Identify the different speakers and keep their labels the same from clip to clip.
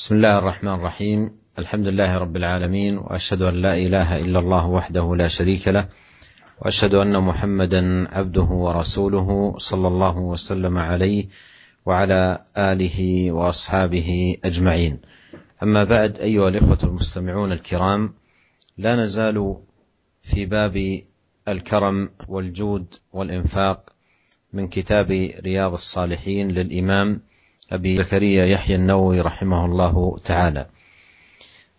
Speaker 1: بسم الله الرحمن الرحيم الحمد لله رب العالمين واشهد ان لا اله الا الله وحده لا شريك له واشهد ان محمدا عبده ورسوله صلى الله وسلم عليه وعلى اله واصحابه اجمعين اما بعد ايها الاخوه المستمعون الكرام لا نزال في باب الكرم والجود والانفاق من كتاب رياض الصالحين للامام أبي زكريا يحيى النووي رحمه الله تعالى.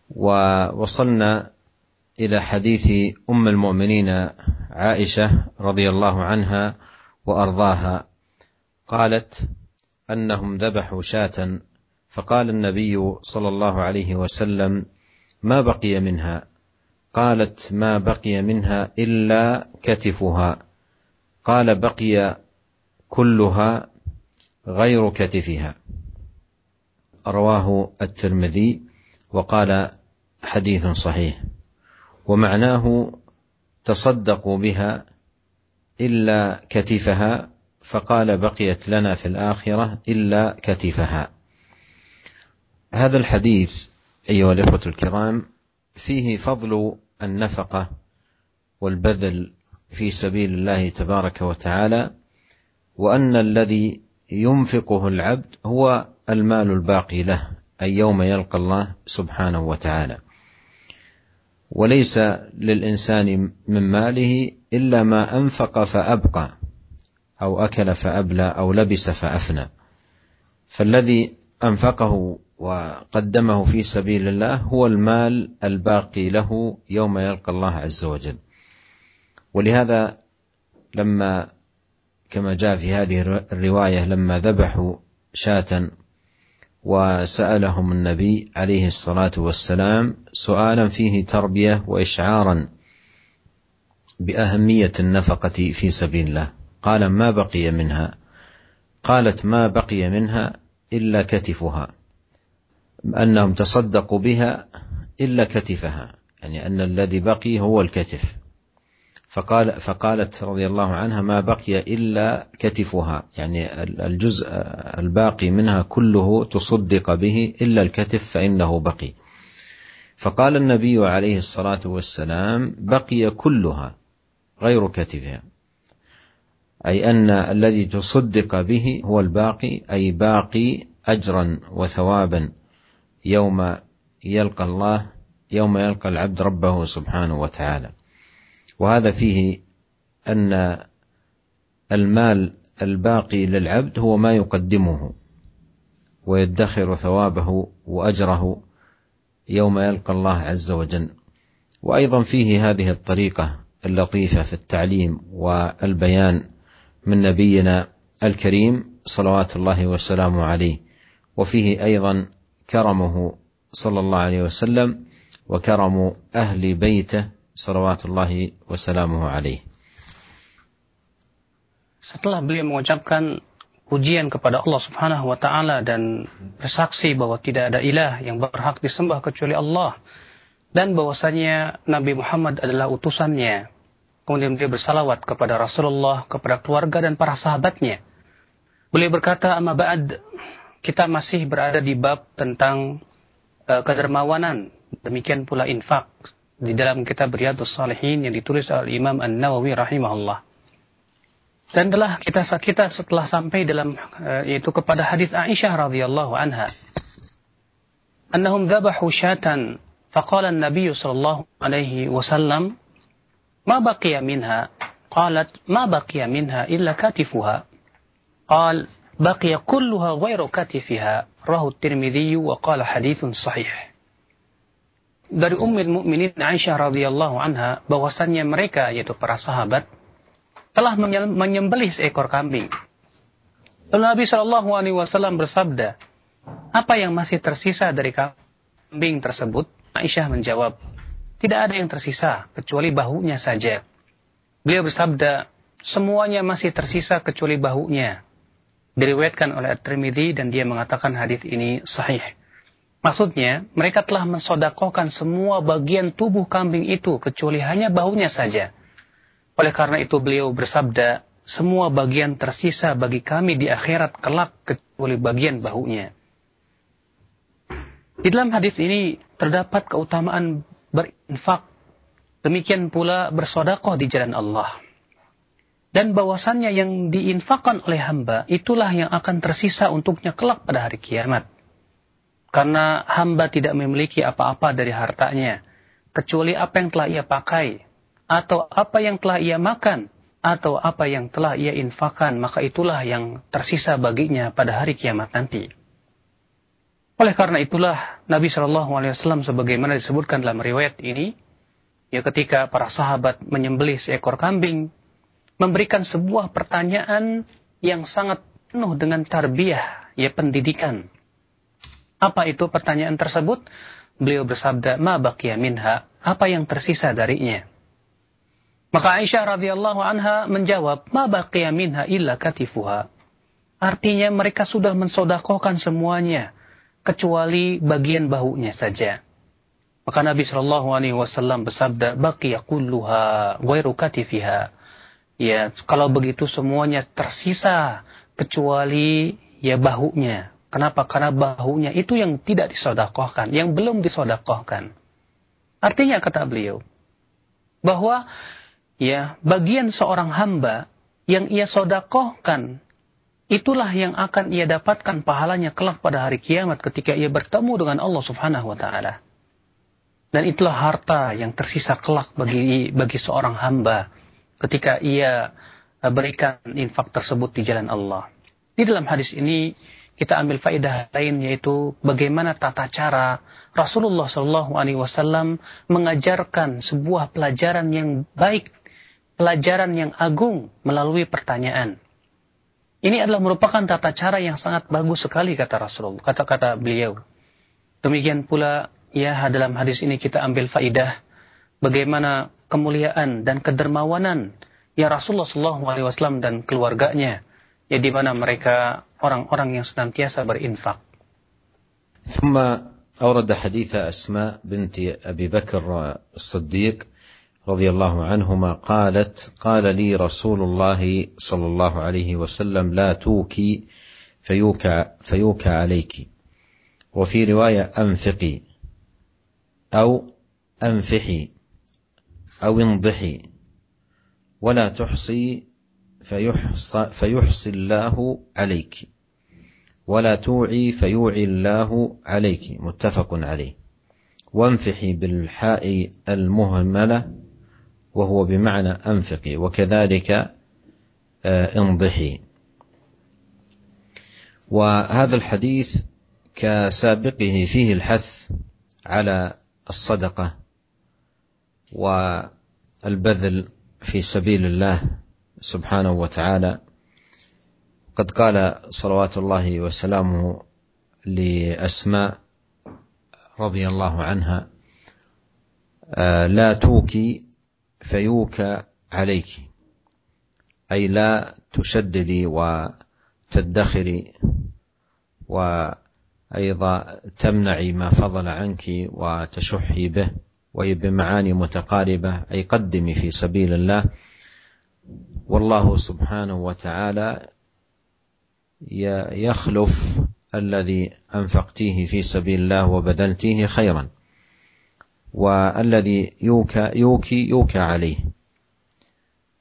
Speaker 1: ووصلنا إلى حديث أم المؤمنين عائشة رضي الله عنها وأرضاها. قالت أنهم ذبحوا شاة. فقال النبي صلى الله عليه وسلم ما بقي منها؟ قالت ما بقي منها إلا كتفها. قال بقي كلها غير كتفها رواه الترمذي وقال حديث صحيح. ومعناه تصدقوا بها إلا كتفها فقال بقيت لنا في الآخرة إلا كتفها هذا الحديث أيها الإخوة الكرام فيه فضل النفقة والبذل في سبيل الله تبارك وتعالى وأن الذي ينفقه العبد هو المال الباقي له أي يوم يلقى الله سبحانه وتعالى. وليس للإنسان من ماله إلا ما أنفق فأبقى أو أكل فأبلى أو لبس فأفنى. فالذي أنفقه وقدمه في سبيل الله هو المال الباقي له يوم يلقى الله عز وجل. ولهذا لما كما جاء في هذه الرواية لما ذبحوا شاة وسألهم النبي عليه الصلاة والسلام سؤالا فيه تربية واشعارا بأهمية النفقة في سبيل الله. قال ما بقي منها؟ قالت ما بقي منها إلا كتفها. أنهم تصدقوا بها إلا كتفها يعني أن الذي بقي هو الكتف. فقال فقالت رضي الله عنها ما بقي إلا كتفها. يعني الجزء الباقي منها كله تصدق به إلا الكتف فإنه بقي. فقال النبي عليه الصلاة والسلام بقي كلها غير كتفها. أي أن الذي تصدق به هو الباقي أي باقي أجرا وثوابا يوم يلقى الله يوم يلقى العبد ربه سبحانه وتعالى. وهذا فيه أن المال الباقي للعبد هو ما يقدمه ويدخر ثوابه وأجره يوم يلقى الله عز وجل. وأيضا فيه هذه الطريقة اللطيفة في التعليم والبيان من نبينا الكريم صلوات الله وسلامه عليه. وفيه أيضا كرمه صلى الله عليه وسلم وكرم أهل بيته salawatullahi wasalamuhu alaih.
Speaker 2: Setelah beliau mengucapkan pujian kepada Allah Subhanahu wa taala dan bersaksi bahwa tidak ada ilah yang berhak disembah kecuali Allah dan bahwasanya Nabi Muhammad adalah utusannya. Kemudian beliau bersalawat kepada Rasulullah, kepada keluarga dan para sahabatnya. Beliau berkata, "Amma ba'd, kita masih berada di bab tentang uh, kedermawanan, demikian pula infak di dalam kitab Riyadhus Salihin yang ditulis oleh Imam An-Nawawi rahimahullah. Dan telah kita kita setelah sampai dalam uh, yaitu kepada hadis Aisyah radhiyallahu anha. Annahum dhabahu syatan faqala an-nabiy sallallahu alaihi wasallam ma baqiya minha qalat ma baqiya minha illa katifuha qal baqiya kulluha ghairu katifiha rahu at-tirmidhi wa qala sahih dari Ummul Mukminin Aisyah radhiyallahu anha bahwasannya mereka yaitu para sahabat telah menyembelih seekor kambing. Lalu Nabi Shallallahu Alaihi Wasallam bersabda, apa yang masih tersisa dari kambing tersebut? Aisyah menjawab, tidak ada yang tersisa kecuali bahunya saja. Beliau bersabda, semuanya masih tersisa kecuali bahunya. Diriwayatkan oleh At-Tirmidzi dan dia mengatakan hadis ini sahih. Maksudnya, mereka telah mensodakohkan semua bagian tubuh kambing itu, kecuali hanya bahunya saja. Oleh karena itu beliau bersabda, semua bagian tersisa bagi kami di akhirat kelak, kecuali bagian bahunya. Di dalam hadis ini terdapat keutamaan berinfak, demikian pula bersodakoh di jalan Allah. Dan bahwasannya yang diinfakkan oleh hamba itulah yang akan tersisa untuknya kelak pada hari kiamat. Karena hamba tidak memiliki apa-apa dari hartanya, kecuali apa yang telah ia pakai, atau apa yang telah ia makan, atau apa yang telah ia infakkan, maka itulah yang tersisa baginya pada hari kiamat nanti. Oleh karena itulah Nabi Shallallahu Alaihi Wasallam sebagaimana disebutkan dalam riwayat ini, ya ketika para sahabat menyembelih seekor kambing, memberikan sebuah pertanyaan yang sangat penuh dengan tarbiyah, ya pendidikan. Apa itu pertanyaan tersebut? Beliau bersabda, "Ma baqiya minha?" Apa yang tersisa darinya? Maka Aisyah radhiyallahu anha menjawab, "Ma baqiya minha illa katifuha." Artinya mereka sudah mensodakohkan semuanya kecuali bagian bahunya saja. Maka Nabi Shallallahu Alaihi Wasallam bersabda, "Baqiya kulluha ghairu katifiha." Ya, kalau begitu semuanya tersisa kecuali ya bahunya. Kenapa? Karena bahunya itu yang tidak disodakohkan, yang belum disodakohkan. Artinya kata beliau, bahwa ya bagian seorang hamba yang ia sodakohkan, itulah yang akan ia dapatkan pahalanya kelak pada hari kiamat ketika ia bertemu dengan Allah subhanahu wa ta'ala. Dan itulah harta yang tersisa kelak bagi bagi seorang hamba ketika ia eh, berikan infak tersebut di jalan Allah. Di dalam hadis ini kita ambil faedah lain yaitu bagaimana tata cara Rasulullah Shallallahu Alaihi Wasallam mengajarkan sebuah pelajaran yang baik, pelajaran yang agung melalui pertanyaan. Ini adalah merupakan tata cara yang sangat bagus sekali kata Rasulullah, kata-kata beliau. Demikian pula ya dalam hadis ini kita ambil faidah bagaimana kemuliaan dan kedermawanan ya Rasulullah SAW dan keluarganya ya di mana mereka orang-orang yang senantiasa berinfak.
Speaker 1: ثم أورد حديث أسماء بنت أبي بكر الصديق رضي الله عنهما قالت قال لي رسول الله صلى الله عليه وسلم لا توكي فيوكى فيوكى عليك. وفي رواية أنفقي. أو أنفحي. أو انضحي. ولا تحصي فيحصى, فيحصي الله عليك. ولا توعي فيوعي الله عليك. متفق عليه. وانفحي بالحاء المهملة وهو بمعنى أنفقي. وكذلك انضحي. وهذا الحديث كسابقه فيه الحث على الصدقة والبذل في سبيل الله. سبحانه وتعالى. قد قال صلوات الله وسلامه لأسماء رضي الله عنها لا توكي فيوكى عليك أي لا تشددي وتدخري وأيضا تمنعي ما فضل عنك وتشحي به وهي بمعاني متقاربة أي قدمي في سبيل الله. والله سبحانه وتعالى يخلف الذي أنفقتيه في سبيل الله وبذلتيه خيرا والذي يوكى يوكي يوكى عليه.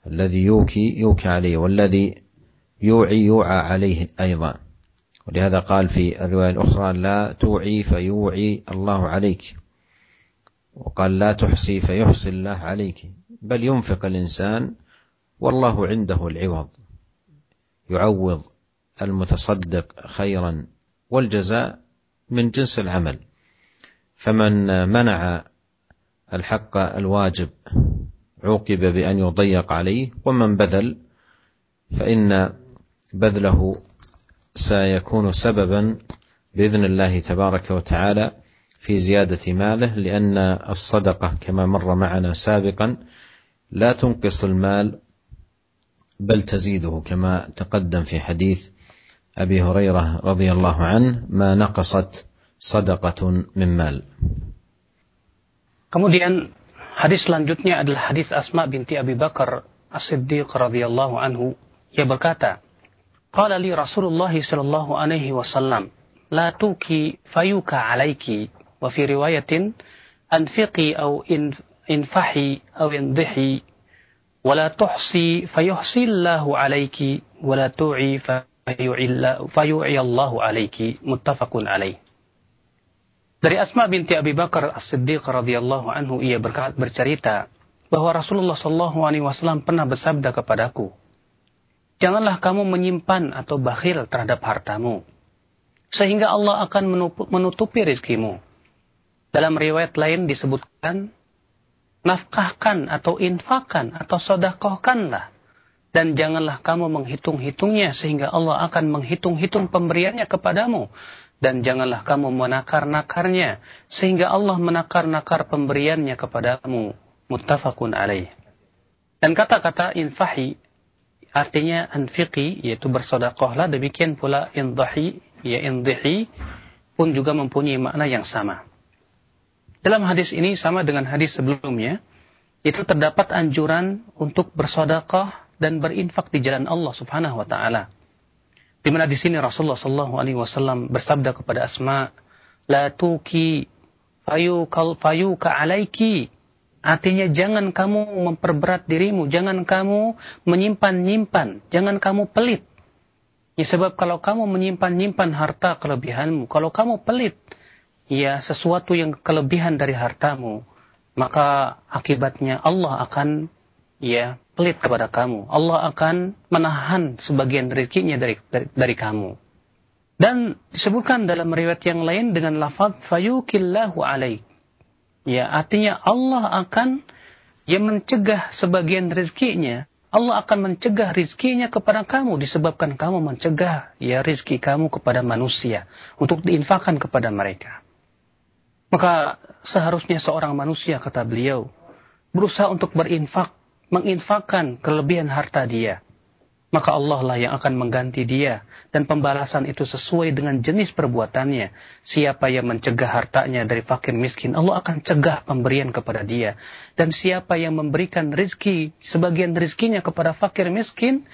Speaker 1: الذي يوكي يوكى عليه والذي يوعي يوعى عليه أيضا. ولهذا قال في الرواية الأخرى لا توعي فيوعي الله عليك. وقال لا تحصي فيحصي الله عليك. بل ينفق الإنسان والله عنده العوض. يعوض المتصدق خيرا والجزاء من جنس العمل. فمن منع الحق الواجب عوقب بأن يضيق عليه ومن بذل فإن بذله سيكون سببا بإذن الله تبارك وتعالى في زيادة ماله لأن الصدقة كما مر معنا سابقا لا تنقص المال بل تزيده كما تقدم في حديث أبي هريرة رضي الله عنه ما نقصت صدقة من مال
Speaker 2: Kemudian hadis selanjutnya adalah hadis Asma binti Abi Bakar As-Siddiq radhiyallahu anhu ia berkata Qala li Rasulullah sallallahu alaihi wasallam la tuki fayuka alaiki وفي رواية أنفقي أو انفحي أو انضحي ولا wala tuhsi الله عليك wala tu'i فيعي الله عليك muttafaqun عليه. dari Asma binti Abi Bakar As-Siddiq radhiyallahu anhu ia bercerita bahwa Rasulullah Shallallahu alaihi wasallam pernah bersabda kepadaku Janganlah kamu menyimpan atau bakhil terhadap hartamu sehingga Allah akan menutupi rezekimu." Dalam riwayat lain disebutkan "Nafkahkan atau infakkan atau sodakohkanlah." Dan janganlah kamu menghitung-hitungnya sehingga Allah akan menghitung-hitung pemberiannya kepadamu. Dan janganlah kamu menakar-nakarnya sehingga Allah menakar-nakar pemberiannya kepadamu. Muttafaqun alaih. Dan kata-kata infahi artinya anfiqi yaitu bersodakohlah demikian pula indahi ya indihi pun juga mempunyai makna yang sama dalam hadis ini sama dengan hadis sebelumnya itu terdapat anjuran untuk bersodakoh dan berinfak di jalan Allah Subhanahu wa taala di mana di sini Rasulullah Shallallahu Alaihi Wasallam bersabda kepada Asma, la tuki fayu kal fayu ka alaiki. Artinya jangan kamu memperberat dirimu, jangan kamu menyimpan-nyimpan, jangan kamu pelit. Ya sebab kalau kamu menyimpan-nyimpan harta kelebihanmu, kalau kamu pelit, ya sesuatu yang kelebihan dari hartamu, maka akibatnya Allah akan ya pelit kepada kamu. Allah akan menahan sebagian rezekinya dari, dari, dari kamu. Dan disebutkan dalam riwayat yang lain dengan lafaz fayukillahu alaik. Ya, artinya Allah akan yang mencegah sebagian rezekinya. Allah akan mencegah rezekinya kepada kamu disebabkan kamu mencegah ya rezeki kamu kepada manusia untuk diinfakkan kepada mereka. Maka seharusnya seorang manusia kata beliau berusaha untuk berinfak menginfakkan kelebihan harta dia, maka Allah lah yang akan mengganti dia dan pembalasan itu sesuai dengan jenis perbuatannya. Siapa yang mencegah hartanya dari fakir miskin, Allah akan cegah pemberian kepada dia. Dan siapa yang memberikan rizki, sebagian rizkinya kepada fakir miskin,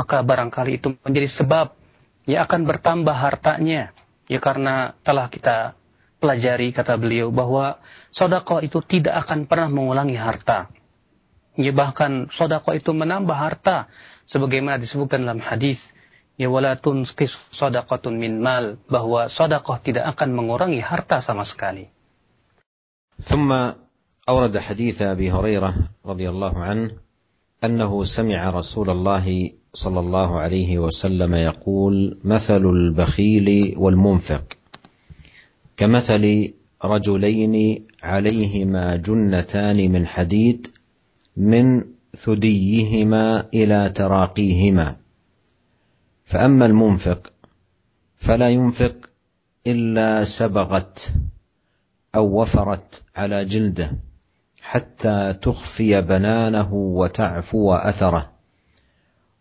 Speaker 2: maka barangkali itu menjadi sebab ia akan bertambah hartanya. Ya karena telah kita pelajari kata beliau bahwa sodako itu tidak akan pernah mengulangi harta. Ya bahkan sodako itu menambah harta. Sebagaimana disebutkan dalam hadis. Ya wala tunskis sodakotun min mal. Bahwa sodakoh tidak akan mengurangi harta sama sekali.
Speaker 1: ثم أورد حديث أبي هريرة رضي الله عنه أنه سمع رسول الله صلى الله عليه وسلم يقول مثل البخيل والمنفق كمثل رجلين عليهما جنتان من حديد من ثديهما إلى تراقيهما. فأما المنفق فلا ينفق إلا سبغت أو وفرت على جلده حتى تخفي بنانه وتعفو أثره.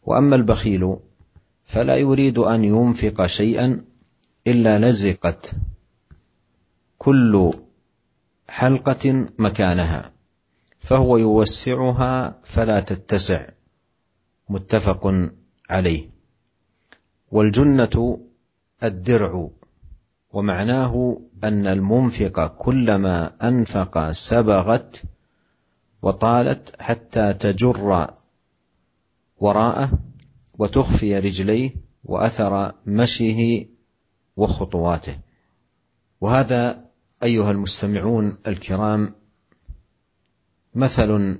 Speaker 1: وأما البخيل فلا يريد أن ينفق شيئا إلا لزقت كل حلقة مكانها فهو يوسعها فلا تتسع. متفق عليه. والجنة الدرع ومعناه أن المنفق كلما أنفق سبغت وطالت حتى تجر وراءه وتخفي رجليه وأثر مشيه وخطواته. وهذا أيها المستمعون الكرام مثل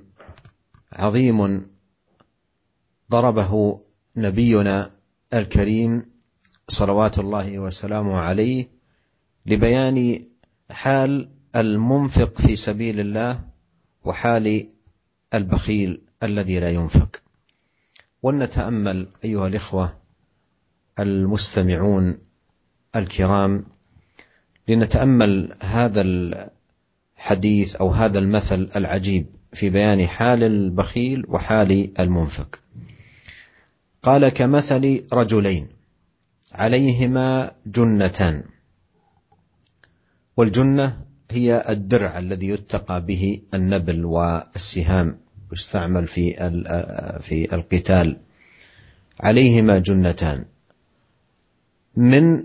Speaker 1: عظيم ضربه نبينا الكريم صلوات الله وسلامه عليه لبيان حال المنفق في سبيل الله وحال البخيل الذي لا ينفق. ولنتأمل أيها الإخوة المستمعون الكرام لنتأمل هذا حديث أو هذا المثل العجيب في بيان حال البخيل وحال المنفق. قال كمثل رجلين عليهما جنتان. والجنة هي الدرع الذي يتقى به النبل والسهام يستعمل في في القتال. عليهما جنتان. من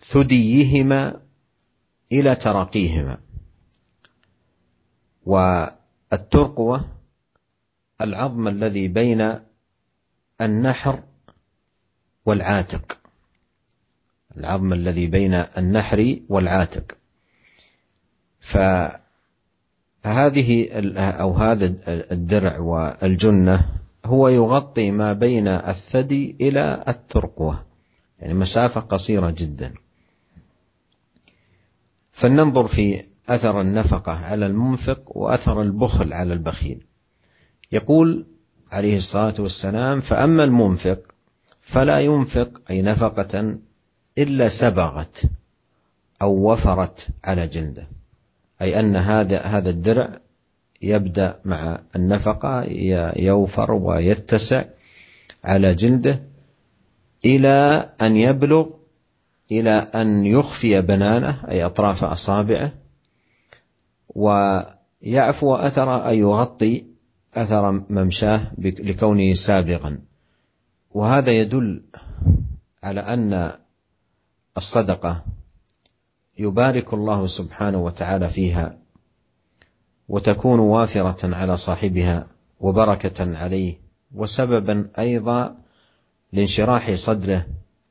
Speaker 1: ثديهما إلى تراقيهما. والترقوة العظم الذي بين النحر والعاتق. العظم الذي بين النحر والعاتق. فهذه أو هذا الدرع والجنة هو يغطي ما بين الثدي إلى الترقوة يعني مسافة قصيرة جدا. فلننظر في أثر النفقة على المنفق وأثر البخل على البخيل. يقول عليه الصلاة والسلام فأما المنفق فلا ينفق أي نفقة إلا سبغت أو وفرت على جلده. أي أن هذا هذا الدرع يبدأ مع النفقة يوفر ويتسع على جلده إلى أن يبلغ إلى أن يخفي بنانه أي أطراف أصابعه ويعفو أثر أي يغطي أثر ممشاه لكونه سابغا وهذا يدل على أن الصدقة يبارك الله سبحانه وتعالى فيها وتكون وافرة على صاحبها وبركة عليه وسببا أيضا لانشراح صدره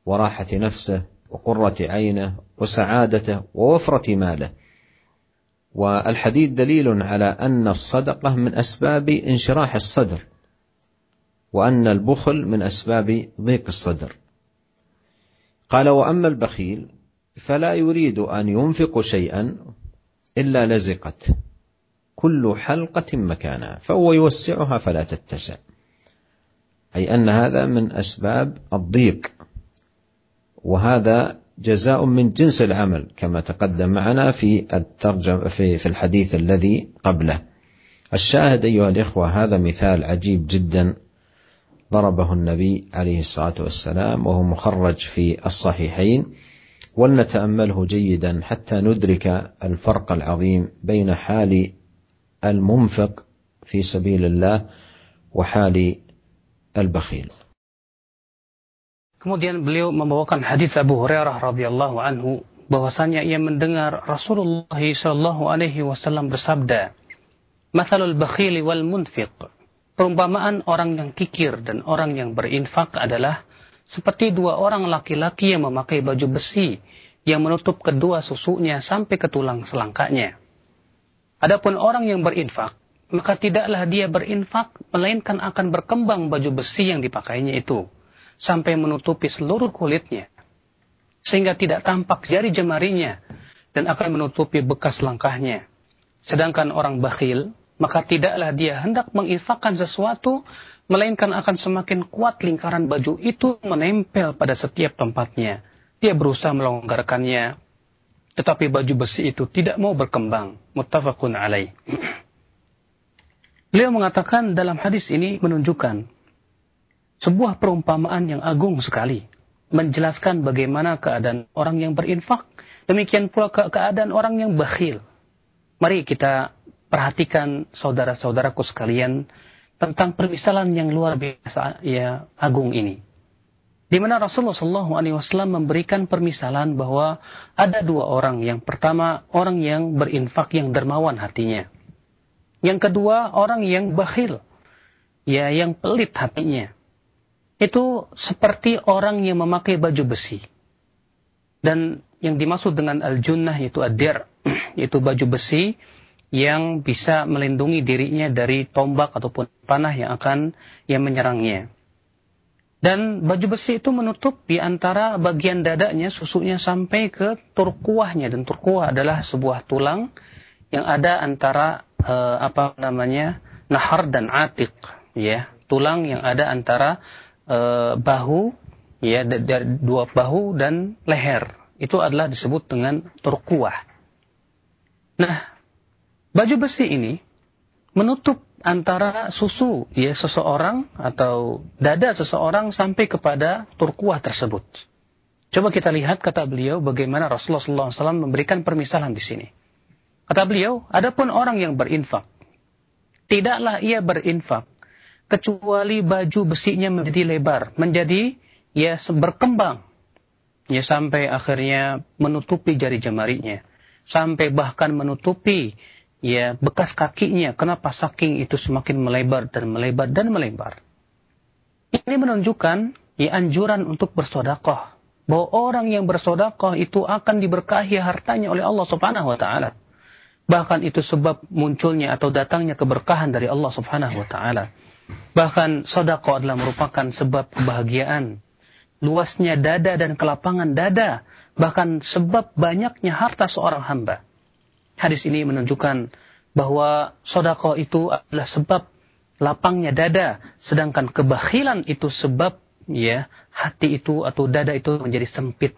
Speaker 1: وراحة نفسه وقرة عينه وسعادته ووفرة ماله. والحديث دليل على أن الصدقة من أسباب انشراح الصدر وأن البخل من أسباب ضيق الصدر. قال وأما البخيل فلا يريد أن ينفق شيئا إلا لزقت. كل حلقة مكانها فهو يوسعها فلا تتسع. أي أن هذا من أسباب الضيق. وهذا جزاء من جنس العمل كما تقدم معنا في الترجم في في الحديث الذي قبله. الشاهد أيها الإخوة هذا مثال عجيب جدا ضربه النبي عليه الصلاة والسلام وهو مخرج في الصحيحين ولنتأمله جيدا حتى ندرك الفرق العظيم بين حال المنفق في سبيل الله وحال البخيل.
Speaker 2: Kemudian beliau membawakan hadis Abu Hurairah radhiyallahu anhu bahwasanya ia mendengar Rasulullah sallallahu alaihi wasallam bersabda, "Matsalul bakhili wal munfiq." Perumpamaan orang yang kikir dan orang yang berinfak adalah seperti dua orang laki-laki yang memakai baju besi yang menutup kedua susunya sampai ke tulang selangkanya. Adapun orang yang berinfak, maka tidaklah dia berinfak melainkan akan berkembang baju besi yang dipakainya itu sampai menutupi seluruh kulitnya, sehingga tidak tampak jari jemarinya dan akan menutupi bekas langkahnya. Sedangkan orang bakhil, maka tidaklah dia hendak menginfakkan sesuatu, melainkan akan semakin kuat lingkaran baju itu menempel pada setiap tempatnya. Dia berusaha melonggarkannya, tetapi baju besi itu tidak mau berkembang. Muttafaqun alaih. Beliau mengatakan dalam hadis ini menunjukkan sebuah perumpamaan yang agung sekali. Menjelaskan bagaimana keadaan orang yang berinfak. Demikian pula ke keadaan orang yang bakhil. Mari kita perhatikan saudara-saudaraku sekalian tentang permisalan yang luar biasa ya agung ini. Di mana Rasulullah SAW memberikan permisalan bahwa ada dua orang. Yang pertama, orang yang berinfak yang dermawan hatinya. Yang kedua, orang yang bakhil. Ya, yang pelit hatinya itu seperti orang yang memakai baju besi. Dan yang dimaksud dengan al-junnah itu adir, yaitu baju besi yang bisa melindungi dirinya dari tombak ataupun panah yang akan yang menyerangnya. Dan baju besi itu menutup di antara bagian dadanya, susunya sampai ke turkuahnya. Dan turkuah adalah sebuah tulang yang ada antara uh, apa namanya nahar dan atik, ya tulang yang ada antara e, bahu ya dari dua bahu dan leher itu adalah disebut dengan turkuah. Nah, baju besi ini menutup antara susu ya seseorang atau dada seseorang sampai kepada turkuah tersebut. Coba kita lihat kata beliau bagaimana Rasulullah SAW memberikan permisalan di sini. Kata beliau, adapun orang yang berinfak, tidaklah ia berinfak kecuali baju besinya menjadi lebar, menjadi ya berkembang ya sampai akhirnya menutupi jari jemarinya sampai bahkan menutupi ya bekas kakinya. Kenapa saking itu semakin melebar dan melebar dan melebar. Ini menunjukkan ya anjuran untuk bersodakoh. Bahwa orang yang bersodakoh itu akan diberkahi hartanya oleh Allah subhanahu wa ta'ala. Bahkan itu sebab munculnya atau datangnya keberkahan dari Allah subhanahu wa ta'ala. Bahkan sodakoh adalah merupakan sebab kebahagiaan. Luasnya dada dan kelapangan dada. Bahkan sebab banyaknya harta seorang hamba. Hadis ini menunjukkan bahwa sodakoh itu adalah sebab lapangnya dada. Sedangkan kebakhilan itu sebab ya hati itu atau dada itu menjadi sempit.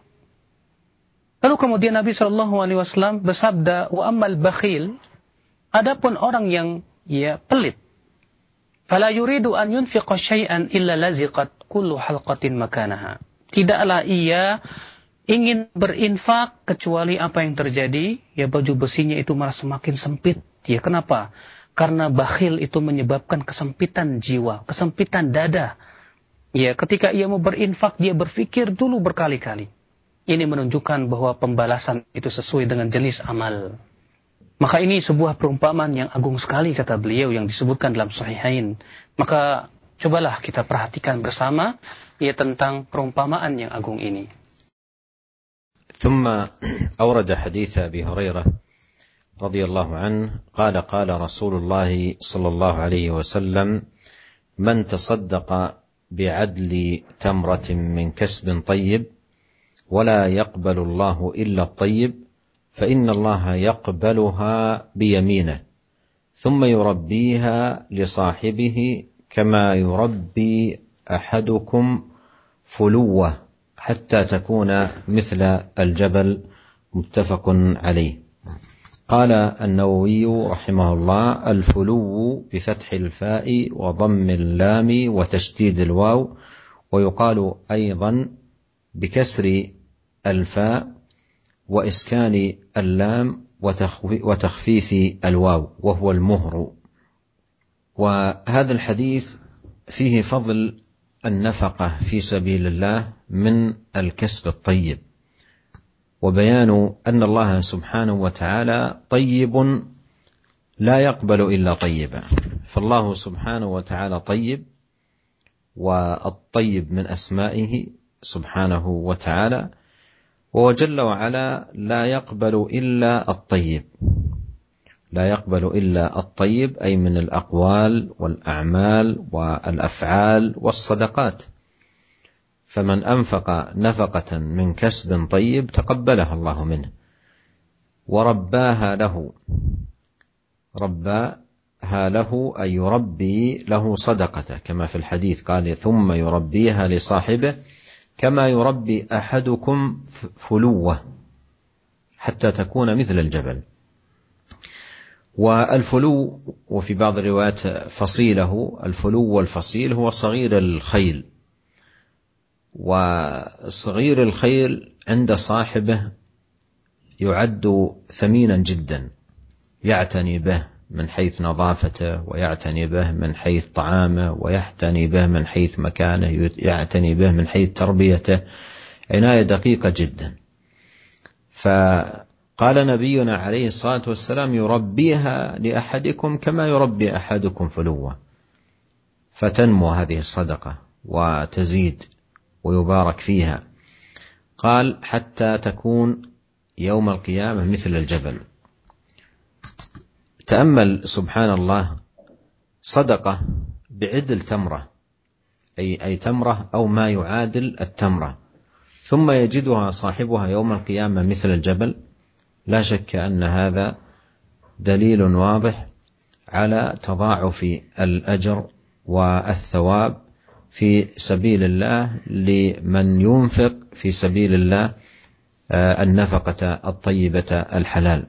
Speaker 2: Lalu kemudian Nabi Shallallahu Alaihi Wasallam bersabda, wa amal bakhil, adapun orang yang ya pelit, fala yuridu an yunfiqa syai'an illa laziqat kullu halqatin makanaha. Tidaklah ia ingin berinfak kecuali apa yang terjadi, ya baju besinya itu malah semakin sempit. Ya kenapa? Karena bakhil itu menyebabkan kesempitan jiwa, kesempitan dada, Ya, ketika ia mau berinfak, dia berpikir dulu berkali-kali. Ini menunjukkan bahwa pembalasan itu sesuai dengan jenis amal. Maka ini sebuah perumpamaan yang agung sekali kata beliau yang disebutkan dalam Sahihain. Maka cobalah kita perhatikan bersama ya tentang perumpamaan yang agung ini.
Speaker 1: ثم أورد حديث أبي هريرة رضي الله عنه قال قال رسول الله صلى الله عليه وسلم من تصدق بعدل تمرة من كسب طيب ولا يقبل الله إلا الطيب فإن الله يقبلها بيمينه ثم يربيها لصاحبه كما يربي أحدكم فلوة حتى تكون مثل الجبل. متفق عليه. قال النووي رحمه الله الفلو بفتح الفاء وضم اللام وتشديد الواو ويقال أيضا بكسر الفاء وإسكان اللام وتخفيف الواو وهو المهر. وهذا الحديث فيه فضل النفقة في سبيل الله من الكسب الطيب. وبيان أن الله سبحانه وتعالى طيب لا يقبل إلا طيبا. فالله سبحانه وتعالى طيب والطيب من أسمائه سبحانه وتعالى. وهو جل وعلا لا يقبل إلا الطيب. لا يقبل إلا الطيب أي من الأقوال والأعمال والأفعال والصدقات. فمن أنفق نفقة من كسب طيب تقبلها الله منه. ورباها له رباها له أي يربي له صدقته كما في الحديث قال ثم يربيها لصاحبه كما يربي أحدكم فلوة حتى تكون مثل الجبل. والفلو وفي بعض الروايات فصيله الفلو والفصيل هو صغير الخيل. وصغير الخيل عند صاحبه يعد ثمينا جدا يعتني به. من حيث نظافته ويعتني به من حيث طعامه ويعتني به من حيث مكانه يعتني به من حيث تربيته. عناية دقيقة جدا. فقال نبينا عليه الصلاة والسلام يربيها لأحدكم كما يربي أحدكم فلوة. فتنمو هذه الصدقة وتزيد ويبارك فيها. قال حتى تكون يوم القيامة مثل الجبل. تأمل سبحان الله صدقة بعدل تمره أي أي تمرة أو ما يعادل التمرة. ثم يجدها صاحبها يوم القيامة مثل الجبل. لا شك أن هذا دليل واضح على تضاعف الأجر والثواب في سبيل الله لمن ينفق في سبيل الله النفقة الطيبة الحلال.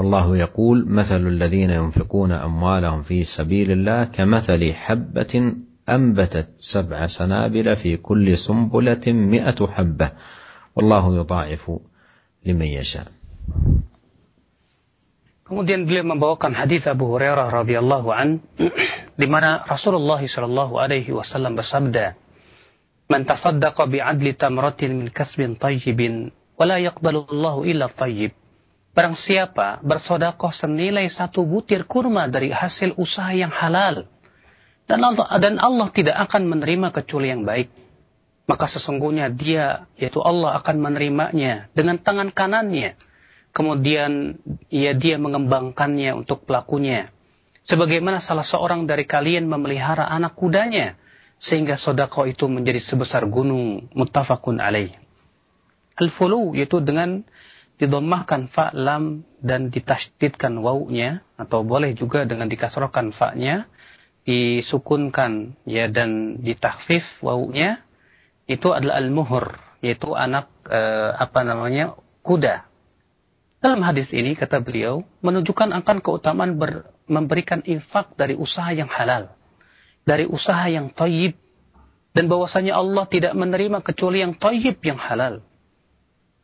Speaker 1: والله يقول مثل الذين ينفقون أموالهم في سبيل الله كمثل حبة أنبتت سبع سنابل في كل سنبلة مئة حبة والله يضاعف لمن يشاء
Speaker 2: Kemudian beliau membawakan hadis Abu Hurairah radhiyallahu an di mana Rasulullah shallallahu alaihi wasallam bersabda, "Man tasaddaqa bi adli tamratin min kasbin tayyibin wala yaqbalullahu illa tayyib. Barang siapa bersodakoh senilai satu butir kurma dari hasil usaha yang halal, dan Allah, dan Allah tidak akan menerima kecuali yang baik, maka sesungguhnya dia, yaitu Allah akan menerimanya dengan tangan kanannya. Kemudian ya dia mengembangkannya untuk pelakunya. Sebagaimana salah seorang dari kalian memelihara anak kudanya, sehingga sodako itu menjadi sebesar gunung muttafaqun alaih. Al-fulu yaitu dengan didomahkan fa lam dan ditasydidkan wawunya atau boleh juga dengan dikasrohkan fa-nya disukunkan ya dan ditakhfif wawunya itu adalah al-muhur yaitu anak eh, apa namanya kuda. Dalam hadis ini kata beliau menunjukkan akan keutamaan ber, memberikan infak dari usaha yang halal, dari usaha yang toyib, dan bahwasanya Allah tidak menerima kecuali yang toyib yang halal.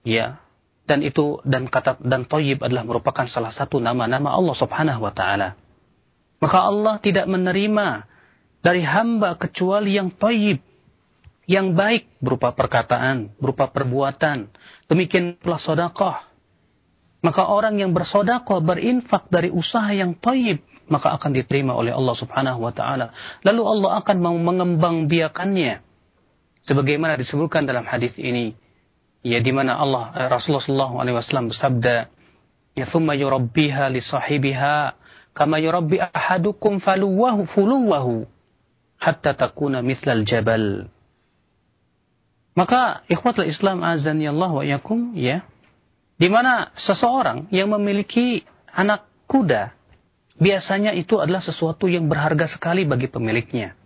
Speaker 2: Ya, dan itu dan kata dan toyib adalah merupakan salah satu nama-nama Allah Subhanahu wa taala. Maka Allah tidak menerima dari hamba kecuali yang toyib, yang baik berupa perkataan, berupa perbuatan. Demikian pula sodakoh. Maka orang yang bersodakoh, berinfak dari usaha yang toyib, maka akan diterima oleh Allah subhanahu wa ta'ala. Lalu Allah akan mengembang biakannya. Sebagaimana disebutkan dalam hadis ini ya di mana Allah eh, Rasulullah SAW bersabda ya thumma yurabbiha li sahibiha kama yurabbi ahadukum faluwahu fuluwahu hatta takuna mithlal jabal. Maka ikhwatul Islam azan ya Allah wa yakum ya di mana seseorang yang memiliki anak kuda biasanya itu adalah sesuatu yang berharga sekali bagi pemiliknya.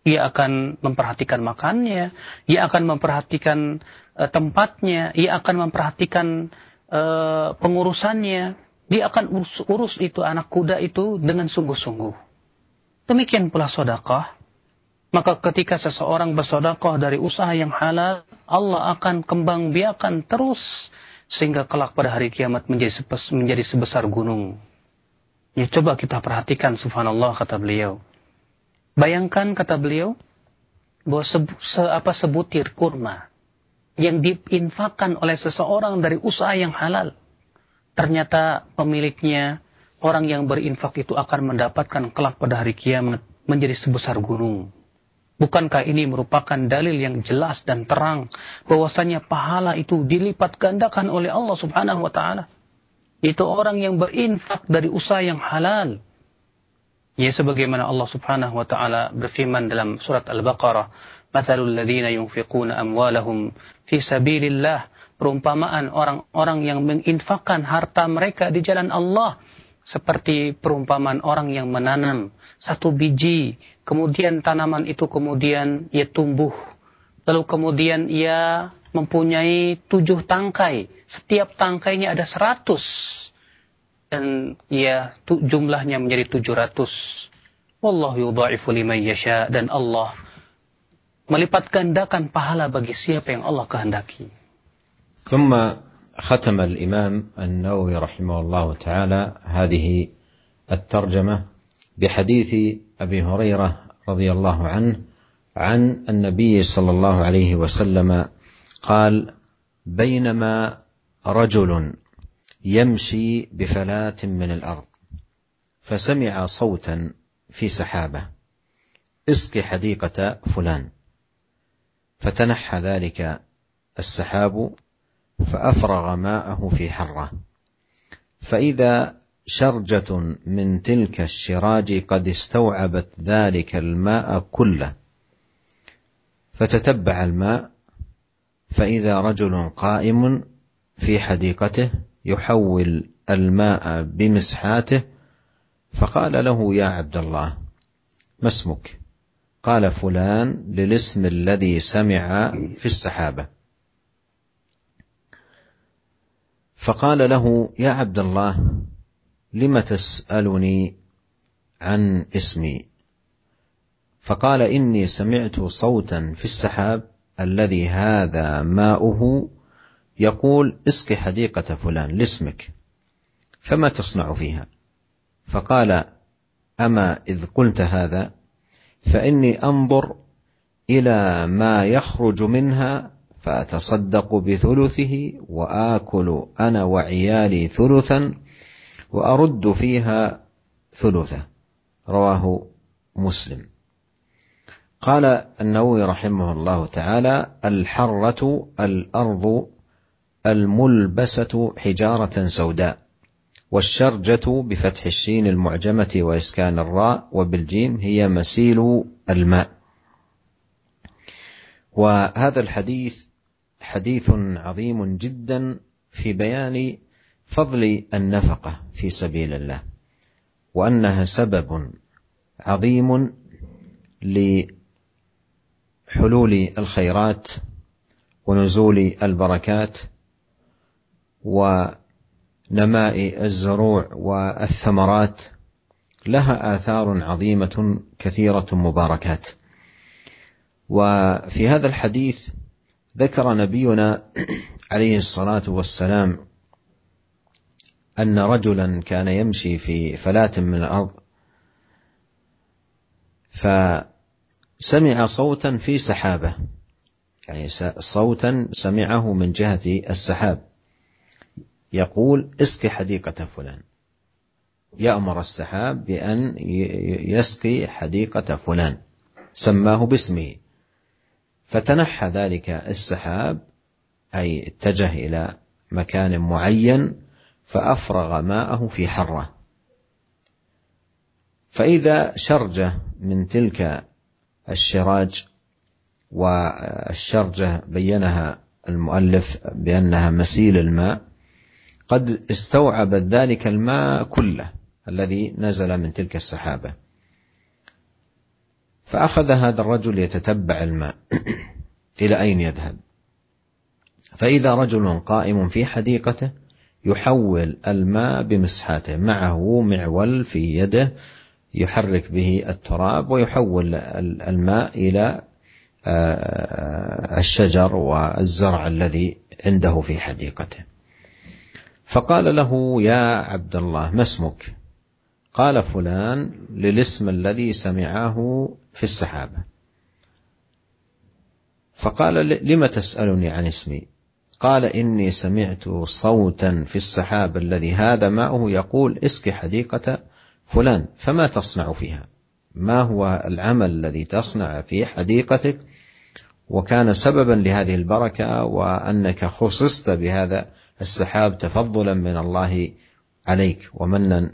Speaker 2: Ia akan memperhatikan makannya, ia akan memperhatikan tempatnya, ia akan memperhatikan uh, pengurusannya, dia akan urus, urus itu anak kuda itu dengan sungguh-sungguh. Demikian pula sodakah. Maka ketika seseorang bersodakoh dari usaha yang halal, Allah akan kembang biakan terus sehingga kelak pada hari kiamat menjadi, menjadi sebesar gunung. Ya coba kita perhatikan subhanallah kata beliau. Bayangkan kata beliau bahwa se, se, apa sebutir kurma yang diinfakkan oleh seseorang dari usaha yang halal. Ternyata pemiliknya orang yang berinfak itu akan mendapatkan kelak pada hari kiamat menjadi sebesar gunung. Bukankah ini merupakan dalil yang jelas dan terang bahwasanya pahala itu dilipat gandakan oleh Allah Subhanahu wa taala? Itu orang yang berinfak dari usaha yang halal Ya sebagaimana Allah Subhanahu wa taala berfirman dalam surat Al-Baqarah, "Matsalul ladzina yunfiquna amwalahum fi sabilillah." Perumpamaan orang-orang yang menginfakkan harta mereka di jalan Allah seperti perumpamaan orang yang menanam satu biji, kemudian tanaman itu kemudian ia tumbuh, lalu kemudian ia mempunyai tujuh tangkai, setiap tangkainya ada seratus dan ya jumlahnya menjadi 700. Wallahu yudha'ifu liman yasha dan Allah melipat gandakan pahala bagi siapa yang Allah kehendaki.
Speaker 1: ثم ختم الإمام النووي رحمه الله تعالى هذه الترجمة بحديث أبي هريرة رضي الله عنه عن النبي صلى الله عليه وسلم قال بينما رجل يمشي بفلاة من الأرض فسمع صوتا في سحابة اسق حديقة فلان فتنحى ذلك السحاب فأفرغ ماءه في حرة. فإذا شرجة من تلك الشراج قد استوعبت ذلك الماء كله فتتبع الماء فإذا رجل قائم في حديقته يحول الماء بمسحاته فقال له يا عبد الله ما اسمك؟ قال فلان للاسم الذي سمع في السحابه فقال له يا عبد الله لم تسألني عن اسمي؟ فقال إني سمعت صوتا في السحاب الذي هذا ماؤه يقول اسق حديقة فلان لاسمك فما تصنع فيها؟ فقال أما إذ قلت هذا فإني أنظر إلى ما يخرج منها فأتصدق بثلثه وآكل أنا وعيالي ثلثا وأرد فيها ثلثه. رواه مسلم. قال النووي رحمه الله تعالى الحرة الأرض الملبسة حجارة سوداء. والشرجة بفتح الشين المعجمة وإسكان الراء وبالجيم هي مسيل الماء. وهذا الحديث حديث عظيم جدا في بيان فضل النفقة في سبيل الله وأنها سبب عظيم لحلول الخيرات ونزول البركات ونماء الزروع والثمرات لها آثار عظيمة كثيرة مباركات. وفي هذا الحديث ذكر نبينا عليه الصلاة والسلام أن رجلا كان يمشي في فلاة من الأرض فسمع صوتا في سحابة يعني صوتا سمعه من جهة السحاب. يقول اسقي حديقة فلان. يأمر السحاب بأن يسقي حديقة فلان. سماه باسمه. فتنحى ذلك السحاب أي اتجه إلى مكان معين فأفرغ ماءه في حرة. فإذا شرجة من تلك الشراج والشرجة بينها المؤلف بأنها مسيل الماء قد استوعبت ذلك الماء كله الذي نزل من تلك السحابة. فأخذ هذا الرجل يتتبع الماء إلى أين يذهب؟ فإذا رجل قائم في حديقته يحول الماء بمسحاته معه معول في يده يحرك به التراب ويحول الماء إلى الشجر والزرع الذي عنده في حديقته. فقال له يا عبد الله ما اسمك? قال فلان للاسم الذي سمعه في السحابة. فقال لم تسألني عن اسمي؟ قال إني سمعت صوتا في السحاب الذي هذا ماؤه يقول اسك حديقة فلان فما تصنع فيها؟ ما هو العمل الذي تصنع في حديقتك؟ وكان سببا لهذه البركة وأنك خصصت بهذا السحاب تفضلا من الله عليك ومنا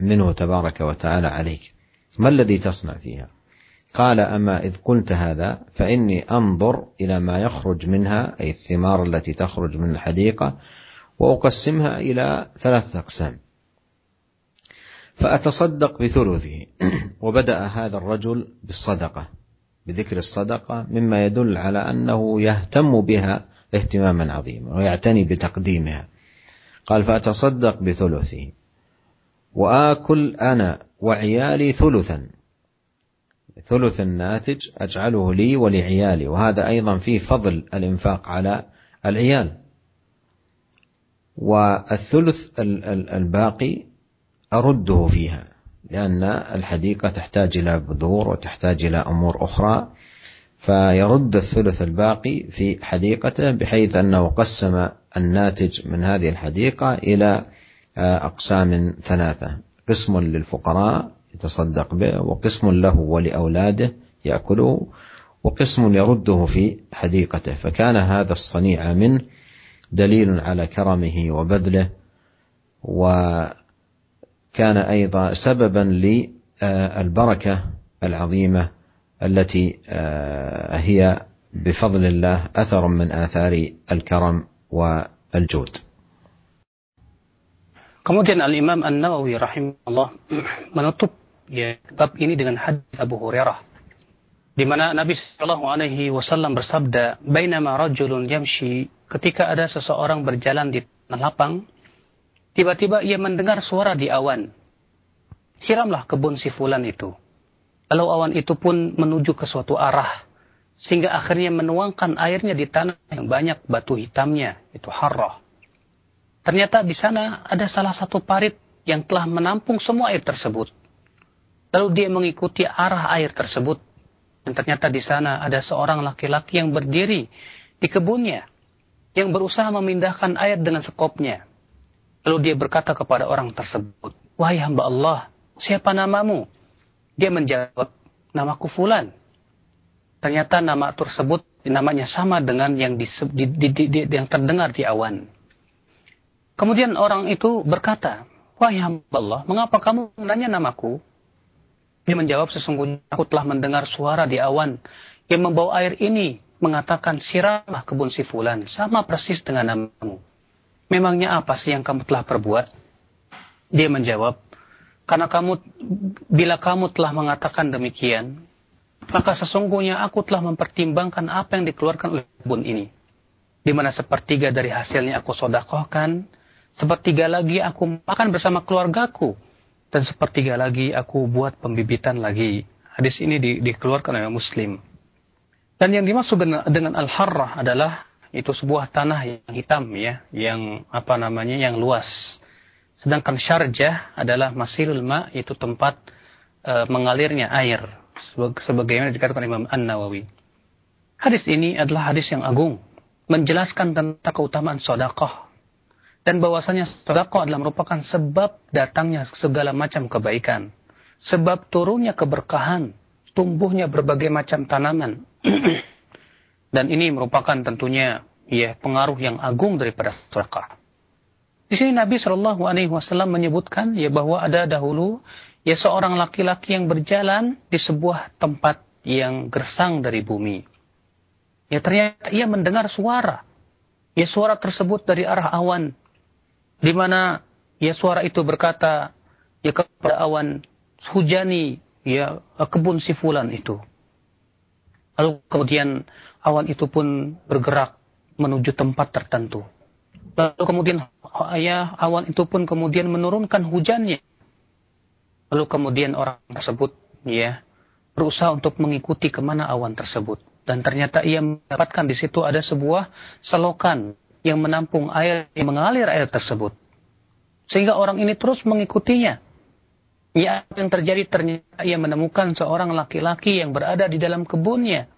Speaker 1: منه تبارك وتعالى عليك. ما الذي تصنع فيها؟ قال أما إذ قلت هذا فإني أنظر إلى ما يخرج منها أي الثمار التي تخرج من الحديقة وأقسمها إلى ثلاثة أقسام. فأتصدق بثلثه. وبدأ هذا الرجل بالصدقة بذكر الصدقة مما يدل على أنه يهتم بها اهتماما عظيما ويعتني بتقديمها. قال فأتصدق بثلثه وآكل أنا وعيالي ثلثا. ثلث الناتج أجعله لي ولعيالي وهذا أيضا فيه فضل الإنفاق على العيال. والثلث الباقي أرده فيها لأن الحديقة تحتاج إلى بذور وتحتاج إلى أمور أخرى. فيرد الثلث الباقي في حديقته بحيث أنه قسم الناتج من هذه الحديقة إلى أقسام ثلاثة. قسم للفقراء يتصدق به وقسم له ولأولاده يأكله وقسم يرده في حديقته. فكان هذا الصنيع منه دليل على كرمه وبذله وكان أيضا سببا للبركة العظيمة التي هي بفضل الله أثر من آثار الكرم والجود
Speaker 2: Kemudian Al-Imam An-Nawawi rahimahullah menutup ya, bab ini dengan hadis Abu Hurairah di mana Nabi Shallallahu alaihi wasallam bersabda, "Bainama rajulun yamshi" ketika ada seseorang berjalan di tanah lapang, tiba-tiba ia mendengar suara di awan. Siramlah kebun si fulan itu. Lalu awan itu pun menuju ke suatu arah sehingga akhirnya menuangkan airnya di tanah yang banyak batu hitamnya, itu harrah. Ternyata di sana ada salah satu parit yang telah menampung semua air tersebut. Lalu dia mengikuti arah air tersebut. Dan ternyata di sana ada seorang laki-laki yang berdiri di kebunnya yang berusaha memindahkan air dengan sekopnya. Lalu dia berkata kepada orang tersebut, Wahai hamba Allah, siapa namamu? Dia menjawab, namaku Fulan. Ternyata nama tersebut namanya sama dengan yang, di, di, di, di, yang terdengar di awan. Kemudian orang itu berkata, Wahai hamba Allah, mengapa kamu menanya namaku? Dia menjawab, sesungguhnya aku telah mendengar suara di awan yang membawa air ini mengatakan siramlah kebun si fulan sama persis dengan namamu. Memangnya apa sih yang kamu telah perbuat? Dia menjawab, karena kamu bila kamu telah mengatakan demikian, maka sesungguhnya aku telah mempertimbangkan apa yang dikeluarkan oleh kebun ini. Di mana sepertiga dari hasilnya aku sodakohkan, Sepertiga lagi aku makan bersama keluargaku. Dan sepertiga lagi aku buat pembibitan lagi. Hadis ini di, dikeluarkan oleh Muslim. Dan yang dimaksud dengan al-harrah adalah itu sebuah tanah yang hitam ya, yang apa namanya yang luas. Sedangkan syarjah adalah masilul ma itu tempat e, mengalirnya air sebagaimana dikatakan Imam An-Nawawi. Hadis ini adalah hadis yang agung menjelaskan tentang keutamaan sedekah dan bahwasanya sedekah adalah merupakan sebab datangnya segala macam kebaikan. Sebab turunnya keberkahan, tumbuhnya berbagai macam tanaman. Dan ini merupakan tentunya ya pengaruh yang agung daripada sedekah. Di sini Nabi Shallallahu Alaihi Wasallam menyebutkan ya bahwa ada dahulu ya seorang laki-laki yang berjalan di sebuah tempat yang gersang dari bumi. Ya ternyata ia mendengar suara. Ya suara tersebut dari arah awan di mana ya suara itu berkata ya kepada awan hujani ya kebun si fulan itu. Lalu kemudian awan itu pun bergerak menuju tempat tertentu. Lalu kemudian ya awan itu pun kemudian menurunkan hujannya. Lalu kemudian orang tersebut ya berusaha untuk mengikuti ke mana awan tersebut. Dan ternyata ia mendapatkan di situ ada sebuah selokan yang menampung air yang mengalir air tersebut. Sehingga orang ini terus mengikutinya. Ya, yang terjadi ternyata ia menemukan seorang laki-laki yang berada di dalam kebunnya.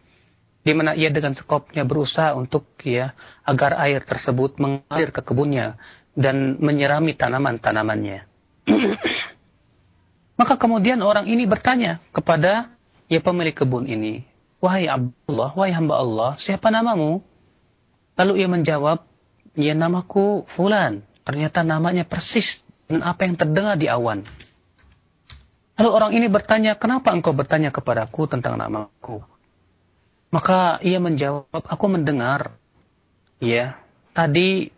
Speaker 2: Di mana ia dengan sekopnya berusaha untuk ya agar air tersebut mengalir ke kebunnya dan menyerami tanaman-tanamannya. Maka kemudian orang ini bertanya kepada ya pemilik kebun ini, "Wahai Abdullah, wahai hamba Allah, siapa namamu?" Lalu ia menjawab, Ya namaku Fulan. Ternyata namanya persis dengan apa yang terdengar di awan. Lalu orang ini bertanya, kenapa engkau bertanya kepadaku tentang namaku? Maka ia menjawab, aku mendengar. Ya, tadi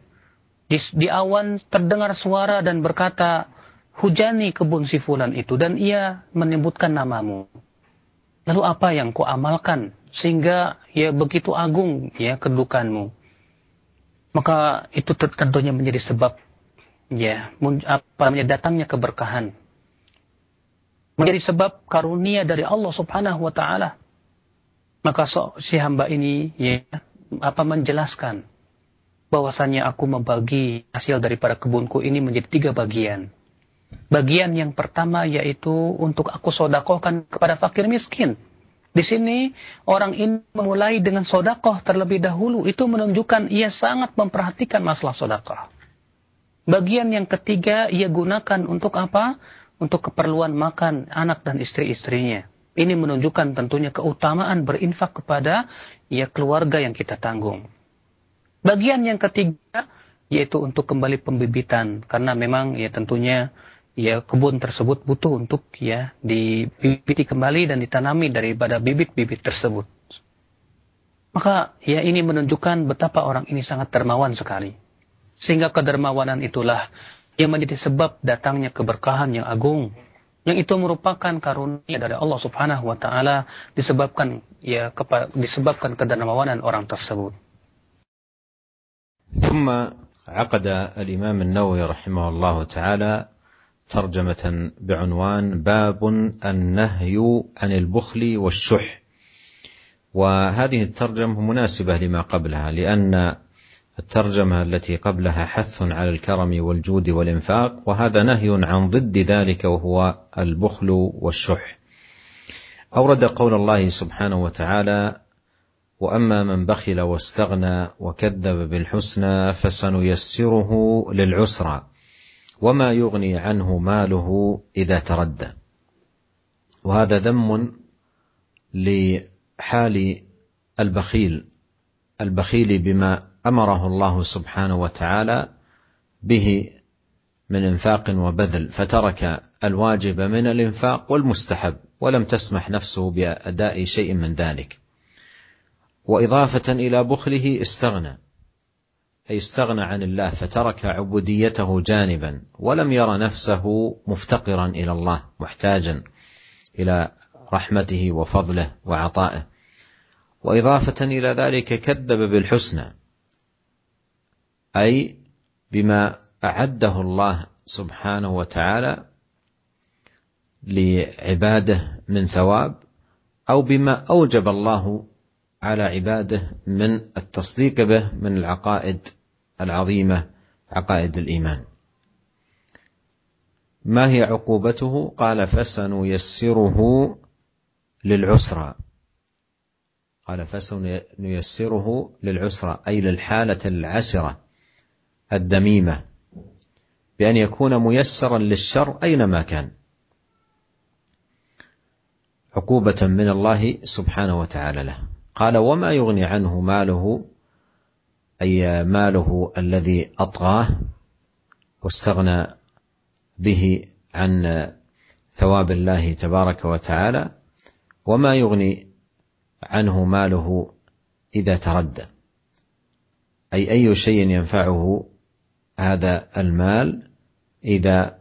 Speaker 2: di, di awan terdengar suara dan berkata, hujani kebun si fulan itu. Dan ia menyebutkan namamu. Lalu apa yang kau amalkan? Sehingga ya begitu agung ya kedukanmu maka itu tentunya menjadi sebab ya apa namanya datangnya keberkahan menjadi sebab karunia dari Allah Subhanahu wa taala maka so, si hamba ini ya apa menjelaskan bahwasanya aku membagi hasil daripada kebunku ini menjadi tiga bagian bagian yang pertama yaitu untuk aku sodakohkan kepada fakir miskin di sini orang ini memulai dengan sodakoh terlebih dahulu. Itu menunjukkan ia sangat memperhatikan masalah sodakoh. Bagian yang ketiga ia gunakan untuk apa? Untuk keperluan makan anak dan istri-istrinya. Ini menunjukkan tentunya keutamaan berinfak kepada ya keluarga yang kita tanggung. Bagian yang ketiga yaitu untuk kembali pembibitan karena memang ya tentunya ya kebun tersebut butuh untuk ya dibibiti kembali dan ditanami daripada bibit-bibit tersebut. Maka ya ini menunjukkan betapa orang ini sangat dermawan sekali. Sehingga kedermawanan itulah yang menjadi sebab datangnya keberkahan yang agung Yang itu merupakan karunia dari Allah Subhanahu wa taala disebabkan ya disebabkan kedermawanan orang tersebut.
Speaker 1: ثم عقد الإمام النووي رحمه الله تعالى ترجمة بعنوان باب النهي عن البخل والشح وهذه الترجمة مناسبة لما قبلها لأن الترجمة التي قبلها حث على الكرم والجود والإنفاق وهذا نهي عن ضد ذلك وهو البخل والشح. أورد قول الله سبحانه وتعالى وأما من بخل واستغنى وكذب بالحسنى فسنيسره للعسرى وما يغني عنه ماله إذا تردى. وهذا ذم لحال البخيل البخيل بما أمره الله سبحانه وتعالى به من إنفاق وبذل فترك الواجب من الإنفاق والمستحب ولم تسمح نفسه بأداء شيء من ذلك. وإضافة إلى بخله استغنى أي استغنى عن الله فترك عبوديته جانبا ولم ير نفسه مفتقرا إلى الله محتاجا إلى رحمته وفضله وعطائه. وإضافة إلى ذلك كذب بالحسنى أي بما أعده الله سبحانه وتعالى لعباده من ثواب أو بما أوجب الله على عباده من التصديق به من العقائد العظيمة عقائد الإيمان. ما هي عقوبته؟ قال فسنيسره للعسرى. قال فسنيسره للعسرى أي للحالة العسرة. الذميمه بأن يكون ميسرا للشر أينما كان. عقوبة من الله سبحانه وتعالى له. قال وما يغني عنه ماله أي ماله الذي أطغاه؟ واستغنى به عن ثواب الله تبارك وتعالى وما يغني عنه ماله إذا تردى. أي أي شيء ينفعه هذا المال اذا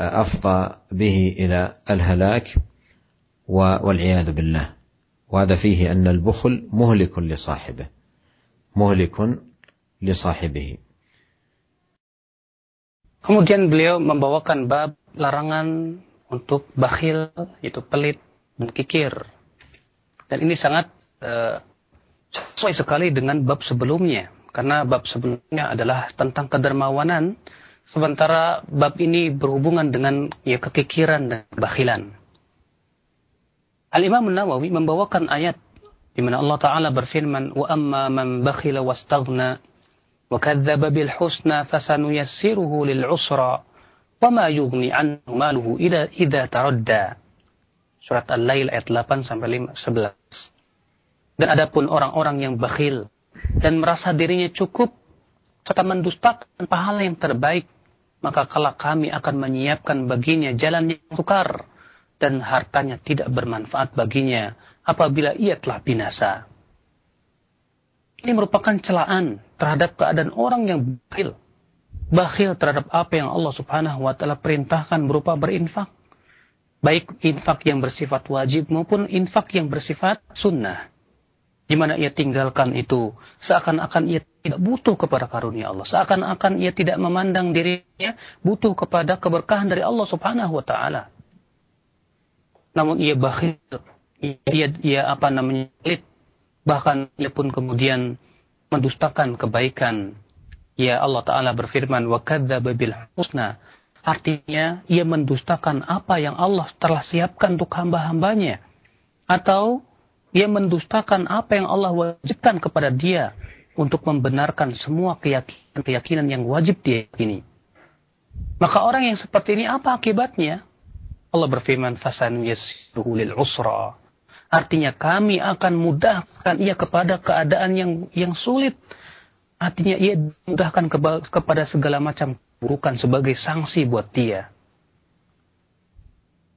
Speaker 1: افضى به الى الهلاك والعياذ بالله وهذا فيه ان البخل مهلك لصاحبه مهلك لصاحبه
Speaker 2: Kemudian beliau membawakan bab larangan untuk bakhil, yaitu pelit dan kikir. Dan ini sangat uh, sesuai sekali dengan bab sebelumnya. Karena bab sebelumnya adalah tentang kedermawanan, sementara bab ini berhubungan dengan ya kekikiran dan bakhilan. Al-Imam Nawawi membawakan ayat di mana Allah Ta'ala berfirman, kadzdzaba bil husna fasanuyassiruhu lil usra wa ma yughni anhu maluhu ida idza taradda. Surat Al-Lail ayat 8 sampai 11. Dan adapun orang-orang yang bakhil dan merasa dirinya cukup serta mendustakan pahala yang terbaik, maka kelak kami akan menyiapkan baginya jalan yang sukar dan hartanya tidak bermanfaat baginya apabila ia telah binasa. Ini merupakan celaan terhadap keadaan orang yang bakhil. Bakhil terhadap apa yang Allah subhanahu wa ta'ala perintahkan berupa berinfak. Baik infak yang bersifat wajib maupun infak yang bersifat sunnah. Di mana ia tinggalkan itu seakan-akan ia tidak butuh kepada karunia Allah. Seakan-akan ia tidak memandang dirinya butuh kepada keberkahan dari Allah subhanahu wa ta'ala namun ia bakhil, ia, ia apa namanya pelit, bahkan ia pun kemudian mendustakan kebaikan. Ya Allah Ta'ala berfirman, wa bil husna. Artinya, ia mendustakan apa yang Allah telah siapkan untuk hamba-hambanya. Atau, ia mendustakan apa yang Allah wajibkan kepada dia untuk membenarkan semua keyakinan-keyakinan yang wajib dia yakini. Maka orang yang seperti ini apa akibatnya? Allah berfirman, "Fasan lil usra." Artinya kami akan mudahkan ia kepada keadaan yang yang sulit. Artinya ia mudahkan kepada segala macam burukan sebagai sanksi buat dia.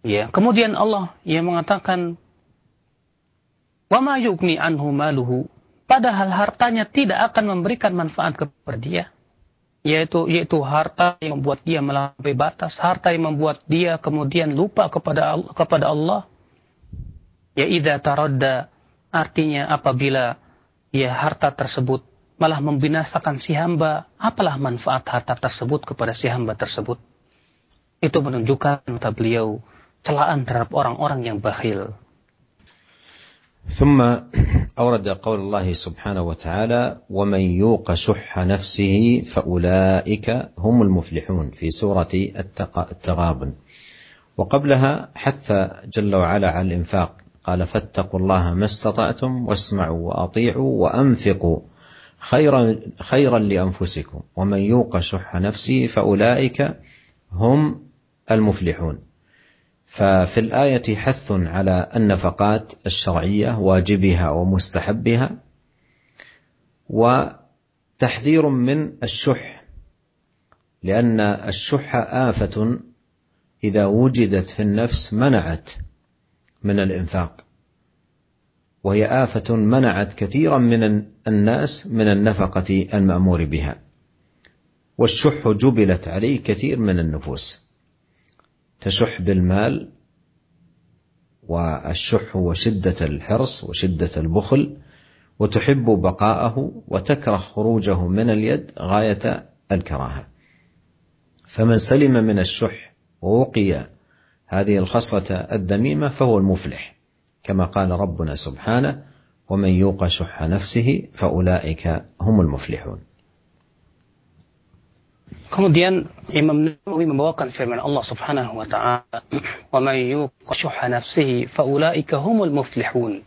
Speaker 2: Ya, kemudian Allah yang mengatakan, "Wa ma yughni anhu maluhu." Padahal hartanya tidak akan memberikan manfaat kepada dia yaitu yaitu harta yang membuat dia melampaui batas, harta yang membuat dia kemudian lupa kepada kepada Allah. Ya idza taradda artinya apabila ya harta tersebut malah membinasakan si hamba, apalah manfaat harta tersebut kepada si hamba tersebut? Itu menunjukkan kata beliau celaan terhadap orang-orang yang bakhil.
Speaker 1: ثم أورد قول الله سبحانه وتعالى ومن يوق شح نفسه فأولئك هم المفلحون في سورة التغابن. وقبلها حث جل وعلا على الإنفاق قال فاتقوا الله ما استطعتم واسمعوا وأطيعوا وأنفقوا خيرا خيرا لأنفسكم. ومن يوق شح نفسه فأولئك هم المفلحون. ففي الآية حث على النفقات الشرعية واجبها ومستحبها وتحذير من الشح لأن الشح آفة إذا وجدت في النفس منعت من الإنفاق وهي آفة منعت كثيرا من الناس من النفقة المأمور بها والشح جبلت عليه كثير من النفوس. تشح بالمال والشح وشدة الحرص وشدة البخل وتحب بقاءه وتكره خروجه من اليد غاية الكراهة. فمن سلم من الشح ووقي هذه الخصلة الذميمة فهو المفلح كما قال ربنا سبحانه ومن يوق شح نفسه فأولئك هم المفلحون.
Speaker 2: Kemudian Imam Nawawi membawakan firman Allah Subhanahu wa taala, "Wa may yuqa syuhha nafsihi faulaika humul muflihun."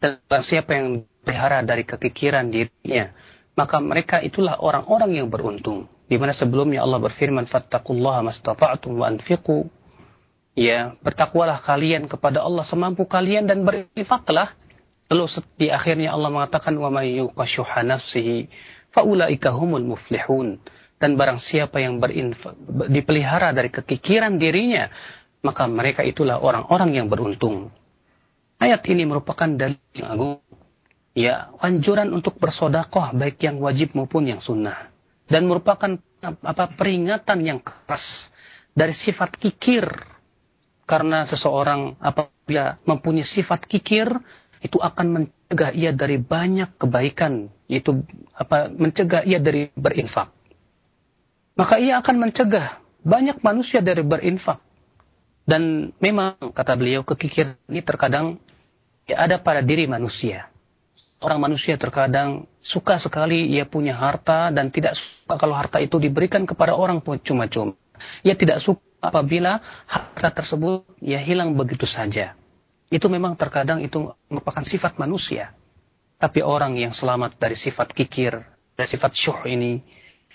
Speaker 2: Dan siapa yang pelihara dari kekikiran dirinya, maka mereka itulah orang-orang yang beruntung. Di mana sebelumnya Allah berfirman, "Fattaqullaha mastata'tum wa anfiqu ya bertakwalah kalian kepada Allah semampu kalian dan berinfaklah lalu di akhirnya Allah mengatakan wa may yuqashuha nafsihi faulaika humul muflihun dan barang siapa yang berinfak dipelihara dari kekikiran dirinya maka mereka itulah orang-orang yang beruntung. Ayat ini merupakan dalil yang agung. Ya anjuran untuk bersodakoh baik yang wajib maupun yang sunnah. Dan merupakan apa peringatan yang keras dari sifat kikir. Karena seseorang apabila mempunyai sifat kikir itu akan mencegah ia dari banyak kebaikan. Itu apa mencegah ia dari berinfak maka ia akan mencegah banyak manusia dari berinfak dan memang kata beliau kekikiran ini terkadang ya ada pada diri manusia orang manusia terkadang suka sekali ia punya harta dan tidak suka kalau harta itu diberikan kepada orang cuma-cuma ia tidak suka apabila harta tersebut ya hilang begitu saja. Itu memang terkadang itu merupakan sifat manusia. Tapi orang yang selamat dari sifat kikir, dari sifat syuh ini,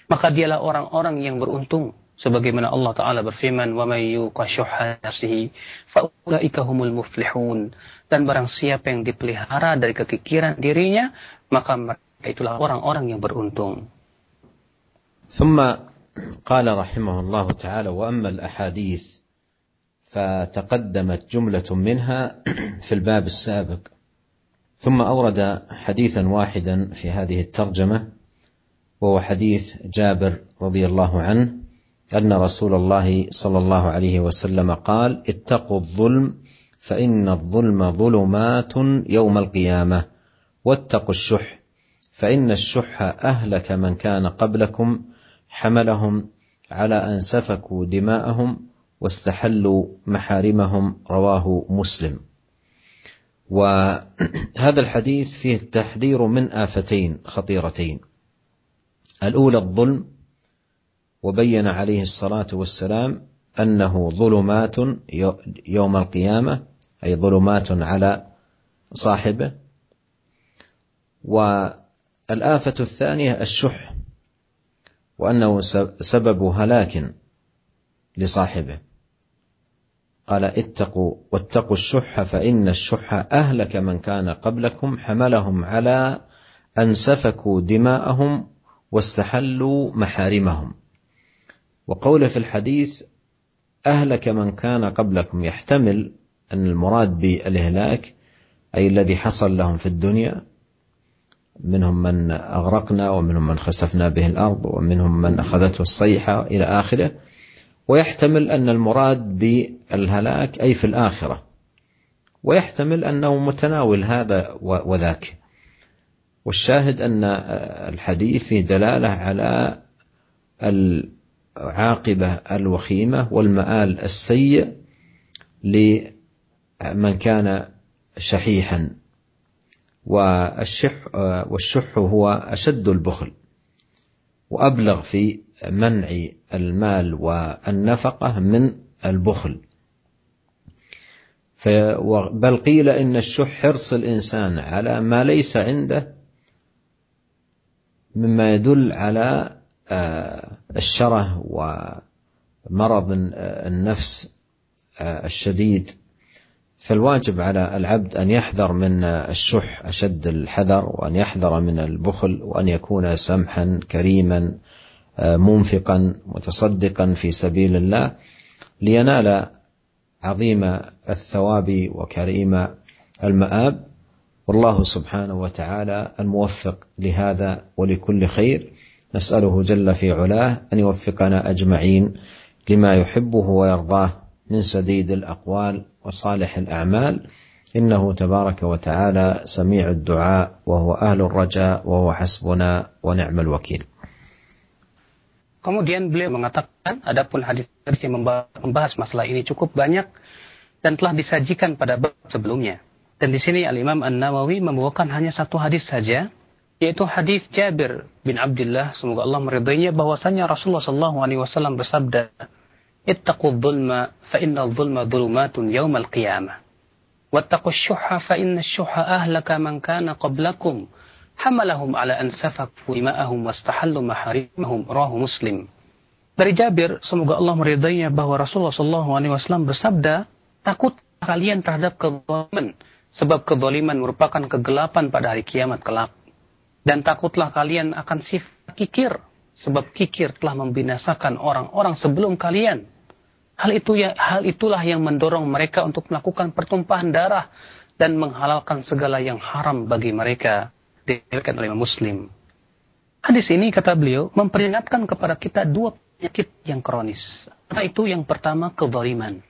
Speaker 2: maka dialah orang-orang yang beruntung. Sebagaimana Allah Ta'ala berfirman, وَمَنْ يُوقَ شُحَّ نَفْسِهِ فَأُولَئِكَ هُمُ الْمُفْلِحُونَ Dan barang siapa yang dipelihara dari kekikiran dirinya, maka mereka itulah orang-orang yang beruntung.
Speaker 1: ثم قال رحمه الله تعالى واما الاحاديث فتقدمت جمله منها في الباب السابق ثم اورد حديثا واحدا في هذه الترجمه وهو حديث جابر رضي الله عنه أن رسول الله صلى الله عليه وسلم قال اتقوا الظلم فإن الظلم ظلمات يوم القيامة واتقوا الشح فإن الشح أهلك من كان قبلكم حملهم على أن سفكوا دماءهم واستحلوا محارمهم رواه مسلم. وهذا الحديث فيه التحذير من آفتين خطيرتين. الأولى الظلم وبين عليه الصلاة والسلام أنه ظلمات يوم القيامة أي ظلمات على صاحبه. والآفة الثانية الشح وأنه سبب هلاك لصاحبه. قال اتقوا واتقوا الشح فإن الشح أهلك من كان قبلكم حملهم على أن سفكوا دماءهم واستحلوا محارمهم. وقوله في الحديث أهلك من كان قبلكم يحتمل أن المراد بالإهلاك أي الذي حصل لهم في الدنيا منهم من أغرقنا ومنهم من خسفنا به الأرض ومنهم من أخذته الصيحة إلى آخره. ويحتمل أن المراد بالهلاك أي في الآخرة. ويحتمل أنه متناول هذا وذاك. والشاهد أن الحديث فيه دلالة على العاقبة الوخيمة والمآل السيء لمن كان شحيحا. والشح والشح هو أشد البخل وأبلغ في منع المال والنفقة من البخل. بل قيل إن الشح حرص الإنسان على ما ليس عنده مما يدل على الشره ومرض النفس الشديد. فالواجب على العبد أن يحذر من الشح أشد الحذر وأن يحذر من البخل وأن يكون سمحا كريما منفقا متصدقا في سبيل الله لينال عظيم الثواب وكريم المآب. والله سبحانه وتعالى الموفق لهذا ولكل خير نسأله جل في علاه أن يوفقنا أجمعين لما يحبه ويرضاه من سديد الأقوال وصالح الأعمال إنه تبارك وتعالى سميع الدعاء وهو أهل الرجاء وهو حسبنا ونعم الوكيل
Speaker 2: Kemudian beliau mengatakan, adapun hadis yang membahas masalah ini cukup banyak dan telah disajikan pada bab sebelumnya. Dan di sini Al-Imam An-Nawawi membawakan hanya satu hadis saja, yaitu hadis Jabir bin Abdullah semoga Allah meridainya bahwasanya Rasulullah sallallahu alaihi wasallam bersabda, "Ittaqul dzulma fa innal dzulma dzulumatun yaumal qiyamah. Wattaqus syuhha fa inna syuhha ahlaka man kana qablakum." Hamalahum ala an safaku ima'ahum wastahallu maharimahum rahu muslim. Dari Jabir, semoga Allah meridainya bahwa Rasulullah Wasallam bersabda, takut kalian terhadap kezaliman sebab kezaliman merupakan kegelapan pada hari kiamat kelak. Dan takutlah kalian akan sifat kikir sebab kikir telah membinasakan orang-orang sebelum kalian. Hal itu ya hal itulah yang mendorong mereka untuk melakukan pertumpahan darah dan menghalalkan segala yang haram bagi mereka diriwayatkan oleh Muslim. Hadis ini kata beliau memperingatkan kepada kita dua penyakit yang kronis. Apa itu yang pertama kezaliman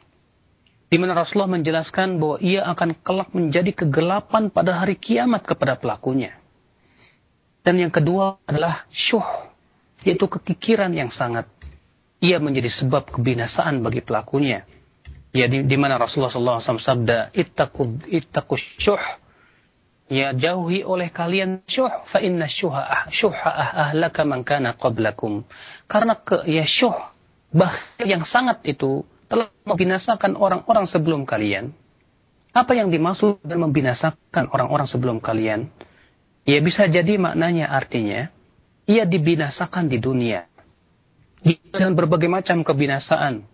Speaker 2: di mana Rasulullah menjelaskan bahwa ia akan kelak menjadi kegelapan pada hari kiamat kepada pelakunya. Dan yang kedua adalah syuh, yaitu kekikiran yang sangat. Ia menjadi sebab kebinasaan bagi pelakunya. Ya, di, di mana Rasulullah SAW sabda, ittaku, ittaku syuh, ya jauhi oleh kalian syuh, fa inna syuha ah, syuha ah ahlaka man kana qablakum. Karena ke, ya syuh, bah yang sangat itu telah membinasakan orang-orang sebelum kalian. Apa yang dimaksud dengan membinasakan orang-orang sebelum kalian? Ya bisa jadi maknanya artinya ia dibinasakan di dunia dengan berbagai macam kebinasaan.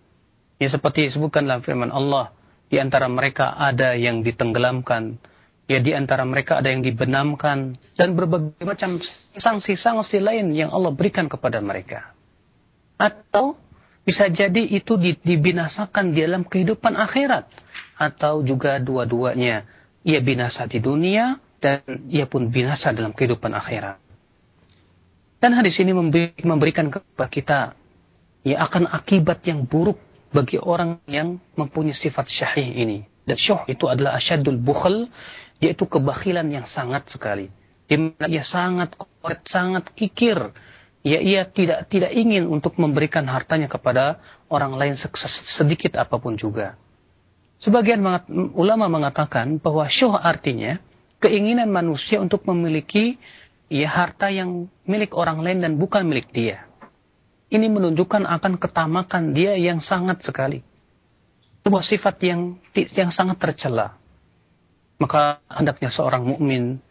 Speaker 2: Ya seperti disebutkan dalam firman Allah, di antara mereka ada yang ditenggelamkan, ya di antara mereka ada yang dibenamkan dan berbagai macam sanksi-sanksi lain yang Allah berikan kepada mereka. Atau bisa jadi itu dibinasakan di dalam kehidupan akhirat atau juga dua-duanya ia binasa di dunia dan ia pun binasa dalam kehidupan akhirat. Dan hadis ini memberikan kepada kita ya akan akibat yang buruk bagi orang yang mempunyai sifat syahih ini. Dan syuh itu adalah asyadul bukhl, yaitu kebakhilan yang sangat sekali. Di mana ia sangat koret, sangat kikir. Ya ia tidak tidak ingin untuk memberikan hartanya kepada orang lain sedikit apa pun juga. Sebagian ulama mengatakan bahwa syuh artinya keinginan manusia untuk memiliki ya harta yang milik orang lain dan bukan milik dia. Ini menunjukkan akan ketamakan dia yang sangat sekali. Sebuah sifat yang yang sangat tercela. Maka hendaknya seorang mukmin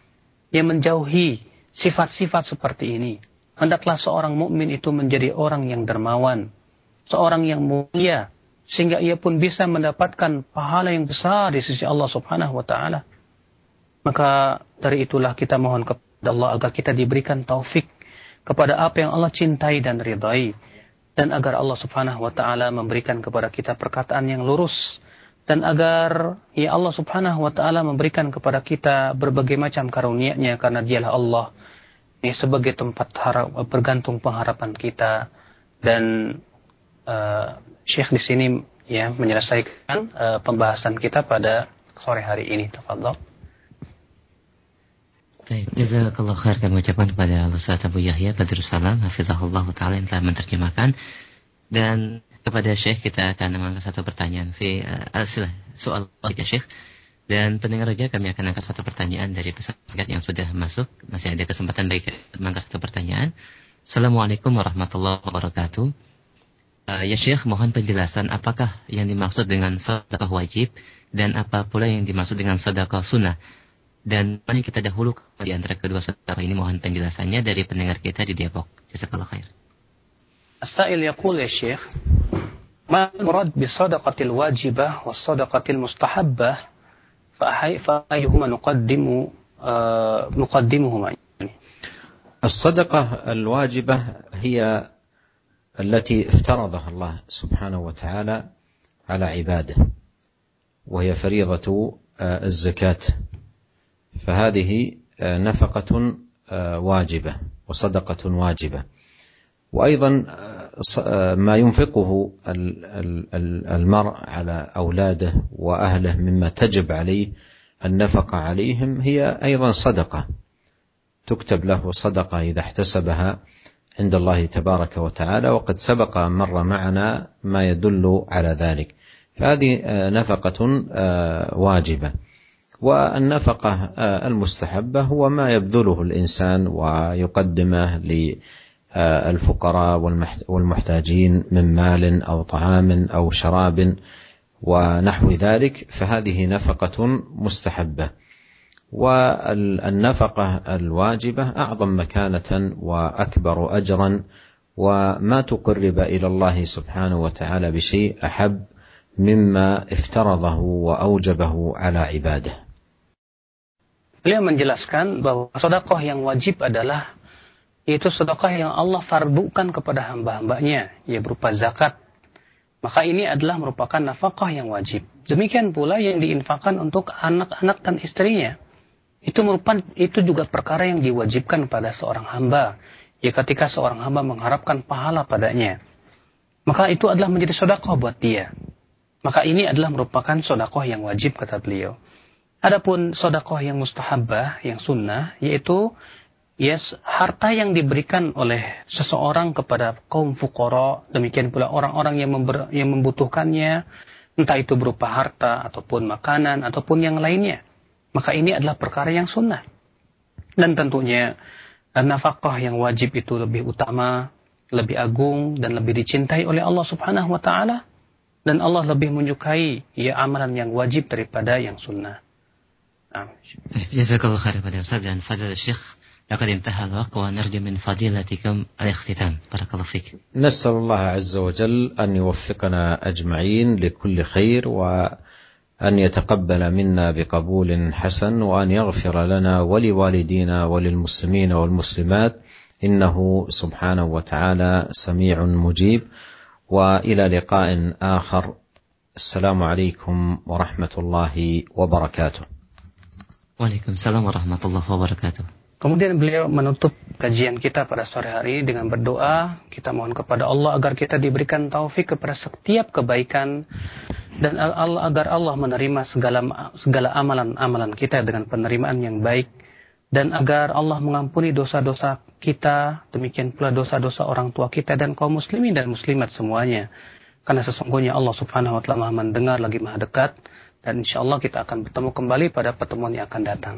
Speaker 2: yang menjauhi sifat-sifat seperti ini. Hendaklah seorang mukmin itu menjadi orang yang dermawan, seorang yang mulia, sehingga ia pun bisa mendapatkan pahala yang besar di sisi Allah Subhanahu wa taala. Maka dari itulah kita mohon kepada Allah agar kita diberikan taufik kepada apa yang Allah cintai dan ridai. Dan agar Allah subhanahu wa ta'ala memberikan kepada kita perkataan yang lurus. Dan agar ya Allah subhanahu wa ta'ala memberikan kepada kita berbagai macam karunia-Nya karena dialah Allah sebagai tempat harap, bergantung pengharapan kita. Dan uh, Syekh di sini ya menyelesaikan uh, pembahasan kita pada sore hari ini. Tafadhol.
Speaker 3: Baik, jazakallah khair kami ucapkan kepada Ustaz Abu Yahya Badrussalam Hafizahullah Ta'ala yang telah menerjemahkan dan kepada Syekh kita akan mengangkat satu pertanyaan fi uh, soal ya Syekh dan pendengar saja kami akan angkat satu pertanyaan dari pesan singkat yang sudah masuk masih ada kesempatan baik mengangkat satu pertanyaan Assalamualaikum warahmatullahi wabarakatuh Uh, ya Syekh, mohon penjelasan apakah yang dimaksud dengan sedekah wajib dan apa pula yang dimaksud dengan sedekah sunnah. Dan mari kita dahulu di antara kedua sedekah ini mohon penjelasannya dari pendengar kita di Depok. Jazakallah khair.
Speaker 2: As-sa'il yaqul ya Syekh, ma murad bi sadaqatil wajibah was sadaqatil mustahabbah ayyuhuma nuqaddimu uh, nuqaddimuhuma
Speaker 1: الصدقة الواجبة هي التي افترضها الله سبحانه وتعالى على عباده وهي فريضة الزكاة. فهذه نفقة واجبة وصدقة واجبة. وأيضا ما ينفقه المرء على أولاده وأهله مما تجب عليه النفقة عليهم هي أيضا صدقة. تكتب له صدقة إذا احتسبها عند الله تبارك وتعالى وقد سبق مر معنا ما يدل على ذلك. فهذه نفقة واجبة. والنفقة المستحبة هو ما يبذله الإنسان ويقدمه للفقراء والمحتاجين من مال أو طعام أو شراب ونحو ذلك فهذه نفقة مستحبة. والنفقة الواجبة أعظم مكانة وأكبر أجرا وما تقرب إلى الله سبحانه وتعالى بشيء أحب مما افترضه وأوجبه على عباده.
Speaker 2: Beliau menjelaskan bahwa sodakoh yang wajib adalah yaitu sodakoh yang Allah fardukan kepada hamba-hambanya, ya berupa zakat. Maka ini adalah merupakan nafkah yang wajib. Demikian pula yang diinfakkan untuk anak-anak dan istrinya. Itu merupakan itu juga perkara yang diwajibkan pada seorang hamba. Ya ketika seorang hamba mengharapkan pahala padanya. Maka itu adalah menjadi sodakoh buat dia. Maka ini adalah merupakan sodakoh yang wajib kata beliau. Adapun sodakoh yang mustahabah, yang sunnah, yaitu yes, harta yang diberikan oleh seseorang kepada kaum fukoro, demikian pula orang-orang yang, yang membutuhkannya, entah itu berupa harta, ataupun makanan, ataupun yang lainnya. Maka ini adalah perkara yang sunnah. Dan tentunya, eh, nafkah yang wajib itu lebih utama, lebih agung, dan lebih dicintai oleh Allah subhanahu wa ta'ala. Dan Allah lebih menyukai ya amalan yang wajib daripada yang sunnah.
Speaker 3: Nah. Jazakallah khair pada Ustaz dan Fadil Syekh. لقد انتهى الوقت ونرجو من فضيلتكم الاختتام. بارك الله فيك.
Speaker 1: نسأل الله عز وجل أن يوفقنا أجمعين لكل خير و ان يتقبل منا بقبول حسن وأن يغفر لنا ولوالدينا وللمسلمين والمسلمات. إنه سبحانه وتعالى سميع مجيب. وإلى لقاء آخر. السلام عليكم ورحمة الله وبركاته.
Speaker 3: وعليكم السلام ورحمة الله وبركاته.
Speaker 2: Kemudian beliau menutup kajian kita pada sore hari dengan berdoa. Kita mohon kepada Allah agar kita diberikan taufik kepada setiap kebaikan dan Allah agar Allah menerima segala segala amalan-amalan kita dengan penerimaan yang baik dan agar Allah mengampuni dosa-dosa kita, demikian pula dosa-dosa orang tua kita dan kaum muslimin dan muslimat semuanya. Karena sesungguhnya Allah Subhanahu wa taala Maha mendengar lagi Maha dekat dan insya Allah kita akan bertemu kembali pada pertemuan yang akan datang.